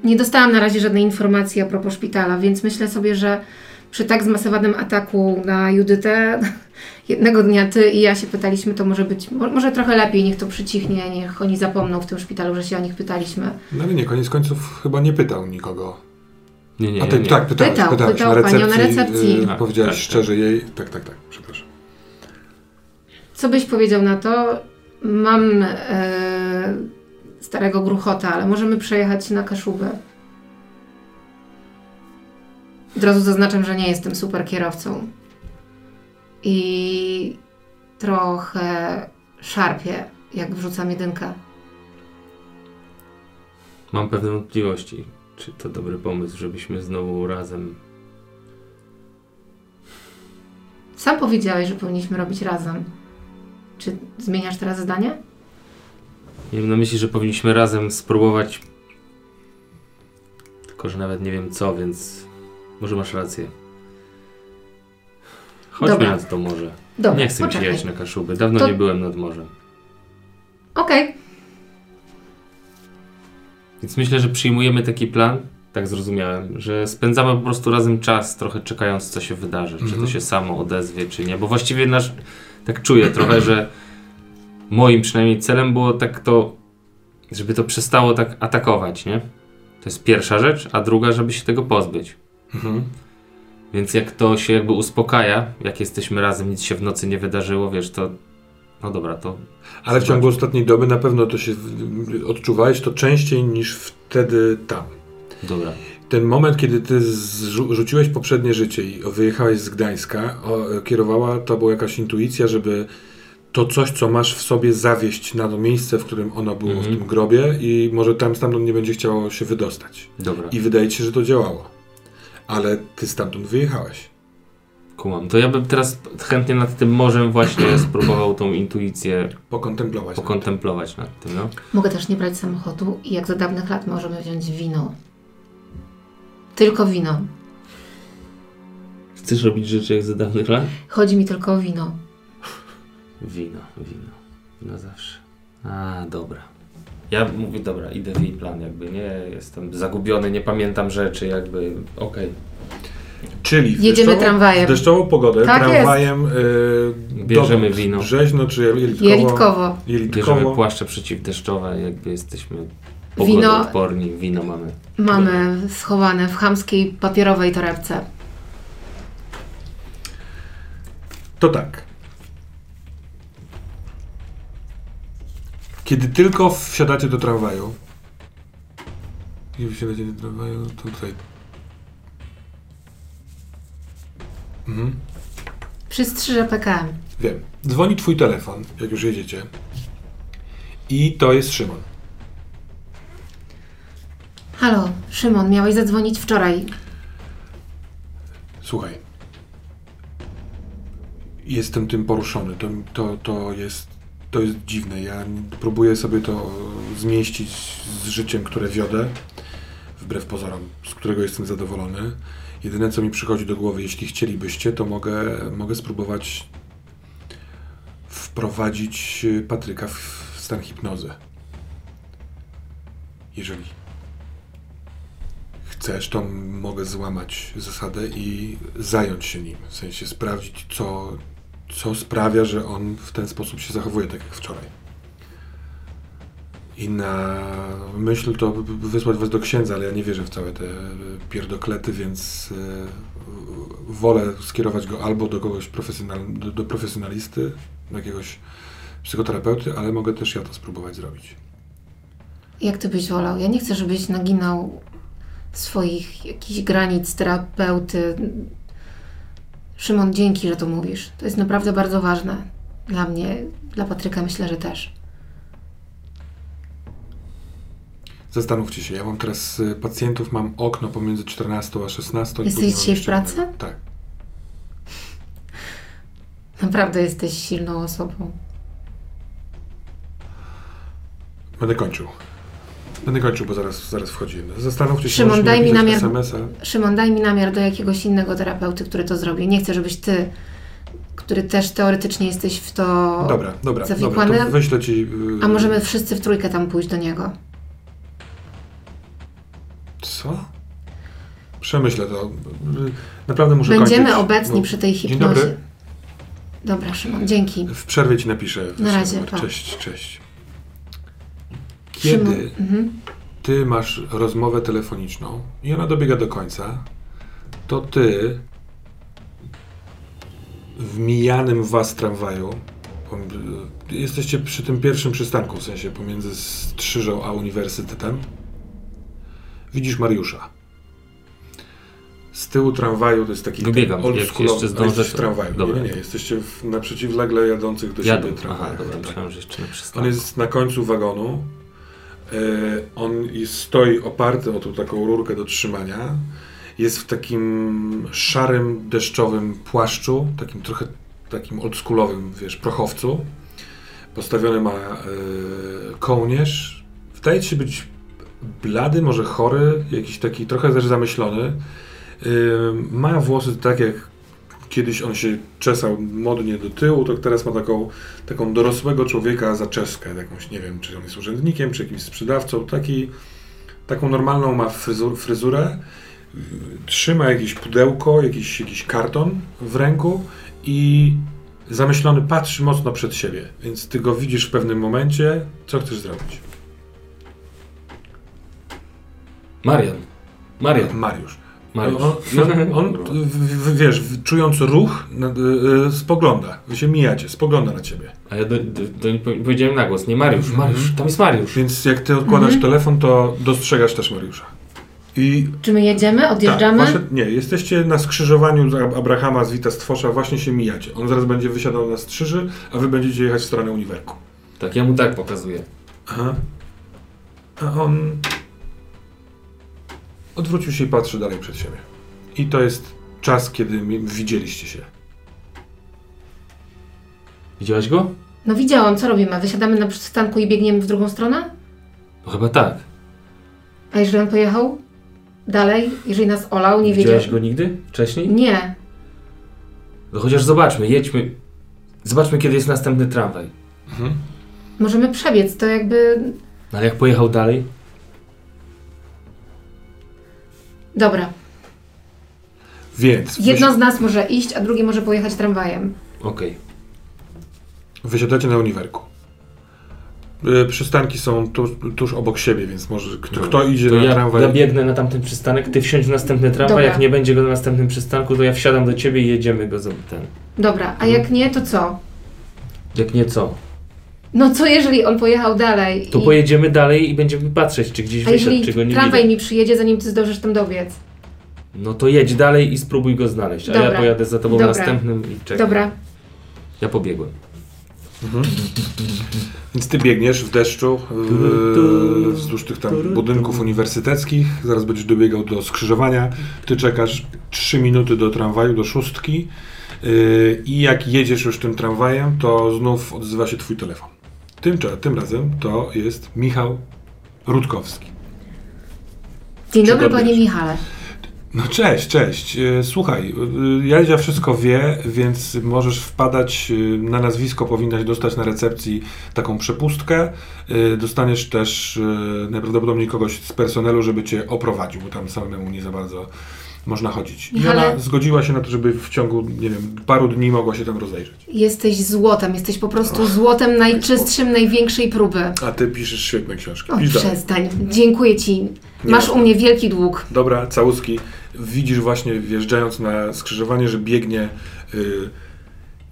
Nie dostałam na razie żadnej informacji a propos szpitala, więc myślę sobie, że przy tak zmasowanym ataku na Judytę, jednego dnia ty i ja się pytaliśmy, to może być, mo- może trochę lepiej, niech to przycichnie, niech oni zapomną w tym szpitalu, że się o nich pytaliśmy. No ale nie, koniec końców chyba nie pytał nikogo. Nie, nie, A ty nie. tak, pytałeś, Pytał, pytałeś pytał na panią recepcji. na recepcji. Yy, Tak, powiedziałeś tak, szczerze jej. Tak, tak, tak, przepraszam. Co byś powiedział na to? Mam e, starego gruchota, ale możemy przejechać na Kaszubę. Od razu zaznaczam, że nie jestem super kierowcą. I trochę szarpię jak wrzucam jedynkę. Mam pewne wątpliwości, czy to dobry pomysł, żebyśmy znowu razem. Sam powiedziałeś, że powinniśmy robić razem. Czy zmieniasz teraz zdanie? Miałem na myśli, że powinniśmy razem spróbować. Tylko, że nawet nie wiem co, więc może masz rację. Chodźmy Dobra. nad to morze. Dobra, nie chcę mi się poczekaj. jechać na Kaszuby. Dawno To- nie byłem nad morzem. Okej, Więc myślę, że przyjmujemy taki plan, tak zrozumiałem, że spędzamy po prostu razem czas, trochę czekając, co się wydarzy. Czy to Mhm. się samo odezwie, czy nie. Bo właściwie nasz, tak czuję trochę, że moim przynajmniej celem było tak to, żeby to przestało tak atakować, nie? To jest pierwsza rzecz, a druga, żeby się tego pozbyć. Mhm. Więc jak to się jakby uspokaja, jak jesteśmy razem, nic się w nocy nie wydarzyło, wiesz, to no dobra, to Ale w ciągu ostatniej doby na pewno to się odczuwałeś to częściej niż wtedy tam. dobra. Ten moment, kiedy ty rzuciłeś poprzednie życie i wyjechałeś z Gdańska, o, kierowała tobą jakaś intuicja, żeby to coś, co masz w sobie, zawieść na to miejsce, w którym ono było Mhm. w tym grobie i może tam stamtąd nie będzie chciało się wydostać. Dobra, I wydaje ci się, że to działało. Ale ty stamtąd wyjechałeś. kumam. To ja bym teraz chętnie nad tym morzem właśnie spróbował tą intuicję Pokontemplować. pokontemplować nad tym, no. mogę też nie brać samochodu i jak za dawnych lat możemy wziąć wino. Tylko wino. Chcesz robić rzeczy jak za dawnych lat? Chodzi mi tylko o wino. Wino, wino. Wino zawsze. A, dobra. Ja mówię, dobra, idę w jej plan, jakby nie jestem zagubiony, nie pamiętam rzeczy, jakby okej. Czyli w Jedziemy deszczową- tramwajem. W deszczową pogodę, Tak tramwajem. Y, Bierzemy wino. Brzeźno czy jelitkowo? Jelitkowo. Jelitkowo. Bierzemy płaszcze przeciwdeszczowe, jakby jesteśmy pogodoodporni, wino mamy. Mamy schowane w chamskiej papierowej torebce. To tak. Kiedy tylko wsiadacie do tramwaju. Kiedy wsiadacie do tramwaju, to tutaj. Mhm. Przy strzyże PKM. Wiem. Dzwoni twój telefon, jak już jedziecie. I to jest Szymon. Halo, Szymon, miałeś zadzwonić wczoraj. Słuchaj. Jestem tym poruszony. To, to, to, jest, to jest dziwne. Ja próbuję sobie to zmieścić z życiem, które wiodę, wbrew pozorom, z którego jestem zadowolony. Jedyne, co mi przychodzi do głowy, jeśli chcielibyście, to mogę, mogę spróbować wprowadzić Patryka w stan hipnozy. Jeżeli chcesz, to mogę złamać zasadę i zająć się nim. W sensie sprawdzić, co, co sprawia, że on w ten sposób się zachowuje, tak jak wczoraj. I na myśl to wysłać was do księdza, ale ja nie wierzę w całe te pierdoklety, więc e, wolę skierować go albo do kogoś profesjonal, do, do profesjonalisty, do jakiegoś psychoterapeuty, ale mogę też ja to spróbować zrobić. Jak ty byś wolał? Ja nie chcę, żebyś naginał swoich jakichś granic terapeuty. Szymon, dzięki, że to mówisz. To jest naprawdę bardzo ważne. Dla mnie, dla Patryka myślę, że też. Zastanówcie się, ja mam teraz y, pacjentów, mam okno pomiędzy 14 a 16. i Jesteś dzisiaj w pracy? Tak. Naprawdę jesteś silną osobą. Będę kończył. Będę kończył, bo zaraz, zaraz wchodzi. Zastanówcie się, Szymon, daj mi namiar- SMS-a. Szymon, daj mi namiar do jakiegoś innego terapeuty, który to zrobi. Nie chcę, żebyś ty, który też teoretycznie jesteś w to. Dobra, dobra, dobra, zawikłany? to wyślę ci... y, A możemy wszyscy w trójkę tam pójść do niego. Co? Przemyślę to. Naprawdę muszę Będziemy kończyć. obecni bo- przy tej Dzień hipnozie. dobry. Dobra, Szymon, dzięki. W przerwie ci napiszę. Na razie. Cześć, cześć. Kiedy mhm. ty masz rozmowę telefoniczną i ona dobiega do końca, to ty w mijanym was tramwaju jesteście przy tym pierwszym przystanku, w sensie pomiędzy Strzyżą a uniwersytetem. Widzisz Mariusza. z tyłu tramwaju, to jest taki Wybiegam, old jak jeszcze zdążę, w tramwaju. dobra. Nie, nie, jesteście w, na przeciwlegle jadących do Jadą. siebie Aha, tramwajach. dobra, Tak. myślałem, że jeszcze na On jest na końcu wagonu. E, on stoi oparty o tą taką rurkę do trzymania. Jest w takim szarym, deszczowym płaszczu, takim trochę takim oldschoolowym, wiesz, prochowcu. Postawiony ma e, kołnierz. Wydaje się być blady, może chory, jakiś taki trochę też zamyślony. E, ma włosy tak jak kiedyś on się czesał modnie do tyłu, to teraz ma taką, taką dorosłego człowieka zaczeskę, jakąś, nie wiem, czy on jest urzędnikiem, czy jakimś sprzedawcą, taki, taką normalną ma fryzur, fryzurę, trzyma jakieś pudełko, jakiś, jakiś karton w ręku i zamyślony patrzy mocno przed siebie, więc ty go widzisz w pewnym momencie, co chcesz zrobić? Marian. Marian. Mariusz. Mariusz. On, on, on w, wiesz, czując ruch, y, y, spogląda. Wy się mijacie, spogląda na ciebie. A ja do, do, do, powiedziałem na głos, nie Mariusz, Mariusz, tam jest Mariusz. Więc jak ty odkładasz telefon, to dostrzegasz też Mariusza. I Czy my jedziemy? Odjeżdżamy? Tak, wasze, nie, jesteście na skrzyżowaniu Abrahama z Wita Stwosza, właśnie się mijacie. On zaraz będzie wysiadał na strzyży, a wy będziecie jechać w stronę uniwerku. Tak, ja mu tak pokazuję. Aha. A on odwrócił się i patrzy dalej przed siebie. I to jest czas, kiedy widzieliście się. Widziałaś go? No widziałam, co robimy? Wysiadamy na przystanku i biegniemy w drugą stronę? No chyba tak. A jeżeli on pojechał dalej? Jeżeli nas olał, nie wiedział? Widziałaś go nigdy wcześniej? Nie. No chociaż zobaczmy, jedźmy. Zobaczmy, kiedy jest następny tramwaj. Możemy przebiec, to jakby... No ale jak pojechał dalej? Dobra. Więc Jedno z nas może iść, a drugie może pojechać tramwajem. Okej. wysiadacie na uniwerku. Y, Przystanki są tuż, tuż obok siebie, więc może kto, kto idzie To na ja, tramwaj. ja biegnę na tamten przystanek, ty wsiądź w następny tramwaj, Dobra. jak nie będzie go na następnym przystanku, to ja wsiadam do ciebie i jedziemy go za ten. Dobra, a jak nie, to co? Jak nie co? No co jeżeli on pojechał dalej? To i... pojedziemy dalej i będziemy patrzeć, czy gdzieś A wysiadł, jeżeli czy go nie tramwaj widać. mi przyjedzie, zanim ty zdążysz tam dobiec? No to jedź dalej i spróbuj go znaleźć, a ja Dobra. pojadę za tobą Dobra. następnym i czekam. Dobra. Ja pobiegłem. Więc ty biegniesz w deszczu yy, wzdłuż tych tam budynków uniwersyteckich, zaraz będziesz dobiegał do skrzyżowania, ty czekasz 3 minuty do tramwaju, do szóstki yy, i jak jedziesz już tym tramwajem, to znów odzywa się twój telefon. Tym, tym razem to jest Michał Rutkowski. Dzień dobry, to panie? Michale. No cześć, cześć. E, Słuchaj, e, Jadzia wszystko wie, więc możesz wpadać e, na nazwisko, powinnaś dostać na recepcji taką przepustkę. Dostaniesz też najprawdopodobniej kogoś z personelu, żeby cię oprowadził, bo tam samemu nie za bardzo można chodzić. I Michale- ona zgodziła się na to, żeby w ciągu, nie wiem, paru dni mogła się tam rozejrzeć. Jesteś złotem, jesteś po prostu złotem najczystszym, największej próby. A ty piszesz świetne książki. O, Pisz dalej. przestań. Dziękuję ci. Nie Masz ma. u mnie wielki dług. Dobra, całuski. Widzisz właśnie, wjeżdżając na skrzyżowanie, że biegnie. y,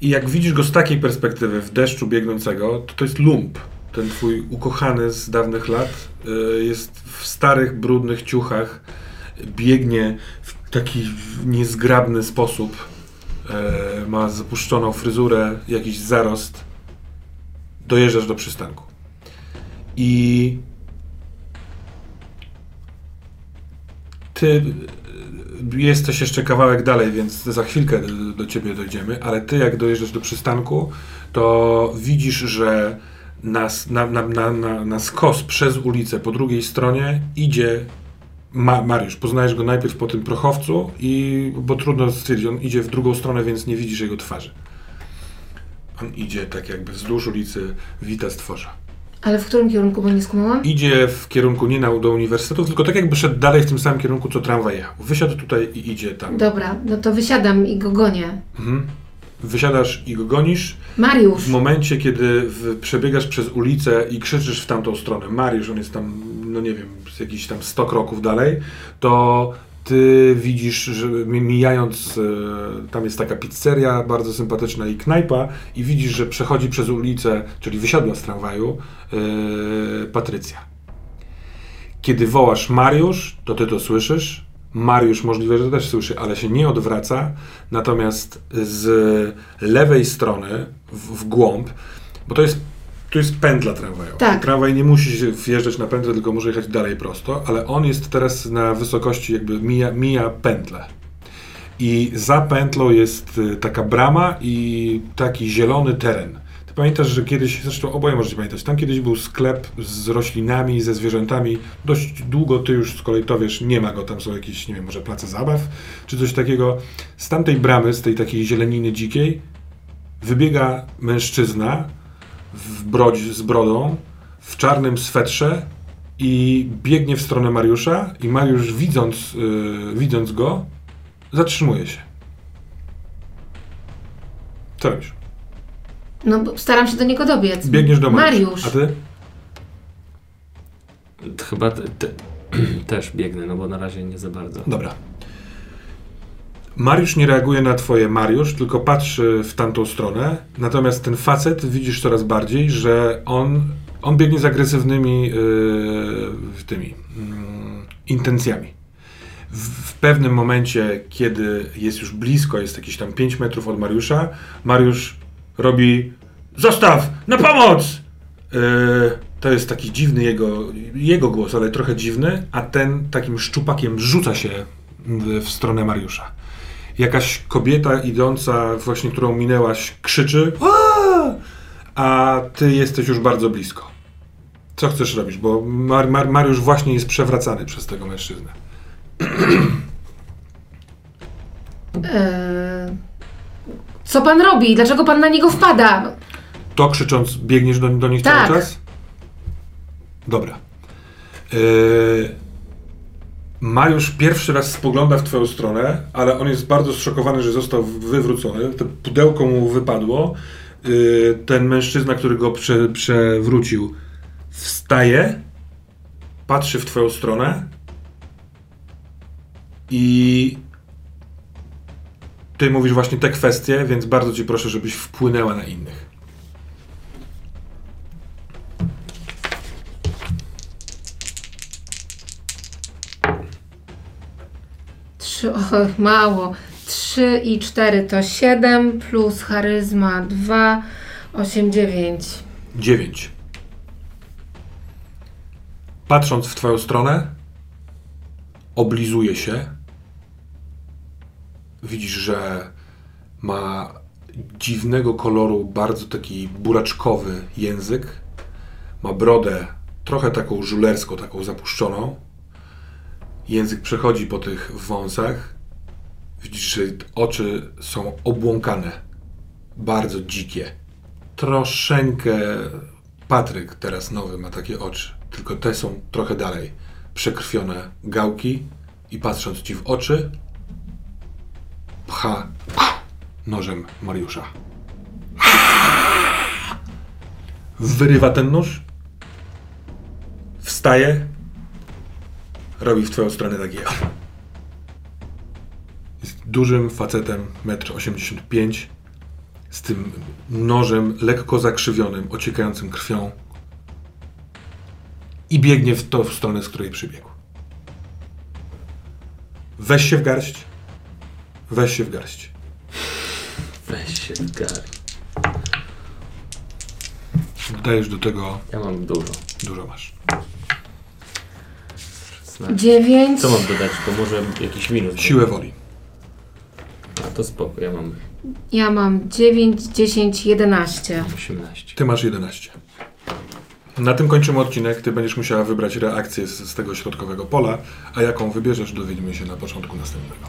I jak widzisz go z takiej perspektywy, w deszczu biegnącego, to to jest lump. Ten twój ukochany z dawnych lat y, jest w starych, brudnych ciuchach. Biegnie taki niezgrabny sposób. E, ma zapuszczoną fryzurę, jakiś zarost. Dojeżdżasz do przystanku. I ty jesteś jeszcze kawałek dalej, więc za chwilkę do, do ciebie dojdziemy, ale ty jak dojeżdżasz do przystanku, to widzisz, że na, na, na, na, na skos przez ulicę po drugiej stronie idzie Ma, Mariusz. Poznajesz go najpierw po tym prochowcu, i, bo trudno stwierdzić, on idzie w drugą stronę, więc nie widzisz jego twarzy. On idzie tak jakby wzdłuż ulicy Wita Stworza. Ale w którym kierunku, bo nie skumałam? Idzie w kierunku nie na, do uniwersytetu, tylko tak jakby szedł dalej w tym samym kierunku, co tramwaj jechał. Wysiadł tutaj i idzie tam. Dobra, no to wysiadam i go gonię. Mhm. Wysiadasz i go gonisz. Mariusz, W momencie, kiedy w, przebiegasz przez ulicę i krzyczysz w tamtą stronę, Mariusz, on jest tam, no nie wiem, z jakichś tam 100 kroków dalej, to ty widzisz, że mi- mijając, e, tam jest taka pizzeria bardzo sympatyczna i knajpa i widzisz, że przechodzi przez ulicę, czyli wysiadła z tramwaju, e, Patrycja. Kiedy wołasz Mariusz, to ty to słyszysz. Mariusz możliwe, że też słyszy, ale się nie odwraca. Natomiast z lewej strony, w, w głąb, bo to jest, tu jest pętla tramwajowa. Tak. Tramwaj nie musi wjeżdżać na pętlę, tylko może jechać dalej prosto, ale on jest teraz na wysokości, jakby mija, mija pętlę. I za pętlą jest y, taka brama i taki zielony teren. Ty pamiętasz, że kiedyś, zresztą oboje możecie pamiętać, tam kiedyś był sklep z roślinami, ze zwierzętami. Dość długo ty już z kolei to wiesz, nie ma go, tam są jakieś, nie wiem, może place zabaw, czy coś takiego. Z tamtej bramy, z tej takiej zieleniny dzikiej, wybiega mężczyzna w brodź, z brodą, w czarnym swetrze i biegnie w stronę Mariusza i Mariusz widząc, yy, widząc go, zatrzymuje się. Co robisz? No, bo staram się do niego dobiec. Biegniesz do Mariusza. Mariusz. A ty? Chyba te, te, też biegnę, no bo na razie nie za bardzo. Dobra. Mariusz nie reaguje na twoje Mariusz, tylko patrzy w tamtą stronę. Natomiast ten facet widzisz coraz bardziej, że on, on biegnie z agresywnymi yy, tymi yy, intencjami. W, w pewnym momencie, kiedy jest już blisko, jest jakieś tam 5 metrów od Mariusza, Mariusz robi Zostaw! Na pomoc! Yy, to jest taki dziwny jego, jego głos, ale trochę dziwny, a ten takim szczupakiem rzuca się w, w stronę Mariusza. Jakaś kobieta idąca, właśnie którą minęłaś, krzyczy a ty jesteś już bardzo blisko. Co chcesz robić? Bo Mar- Mar- Mariusz właśnie jest przewracany przez tego mężczyznę. Eee, co pan robi? Dlaczego pan na niego wpada? To krzycząc, biegniesz do, do nich Tak. cały czas? Dobra. Yy, Mariusz pierwszy raz spogląda w twoją stronę, ale on jest bardzo zszokowany, że został wywrócony. To pudełko mu wypadło. Yy, ten mężczyzna, który go prze, przewrócił, wstaje, patrzy w twoją stronę i ty mówisz właśnie te kwestie, więc bardzo ci proszę, żebyś wpłynęła na innych. Trzy, och, mało. Trzy i cztery to siedem, plus charyzma dwa, osiem, dziewięć. 9. Patrząc w twoją stronę, oblizuje się. Widzisz, że ma dziwnego koloru, bardzo taki buraczkowy język. Ma brodę trochę taką żulerską, taką zapuszczoną. Język przechodzi po tych wąsach. Widzisz, że oczy są obłąkane, bardzo dzikie troszeczkę Patryk teraz nowy ma takie oczy, tylko te są trochę dalej. Przekrwione gałki i patrząc ci w oczy, pcha nożem Mariusza. Wyrywa ten nóż, wstaje, robi w twoją stronę takie. Jest dużym facetem, 1,85 m, z tym nożem lekko zakrzywionym, ociekającym krwią i biegnie w to w stronę, z której przybiegł. Weź się w garść. Weź się w garść. Weź się zgarń. Dajesz do tego Ja mam dużo. dużo masz. 16. Dziewięć. Co mam dodać? To może jakiś minus. Siłę woli. A to spoko, ja mam Ja mam dziewięć, dziesięć, jedenaście. 18. Ty masz 11. Na tym kończymy odcinek. Ty będziesz musiała wybrać reakcję z, z tego środkowego pola, a jaką wybierzesz, dowiedzmy się na początku następnego.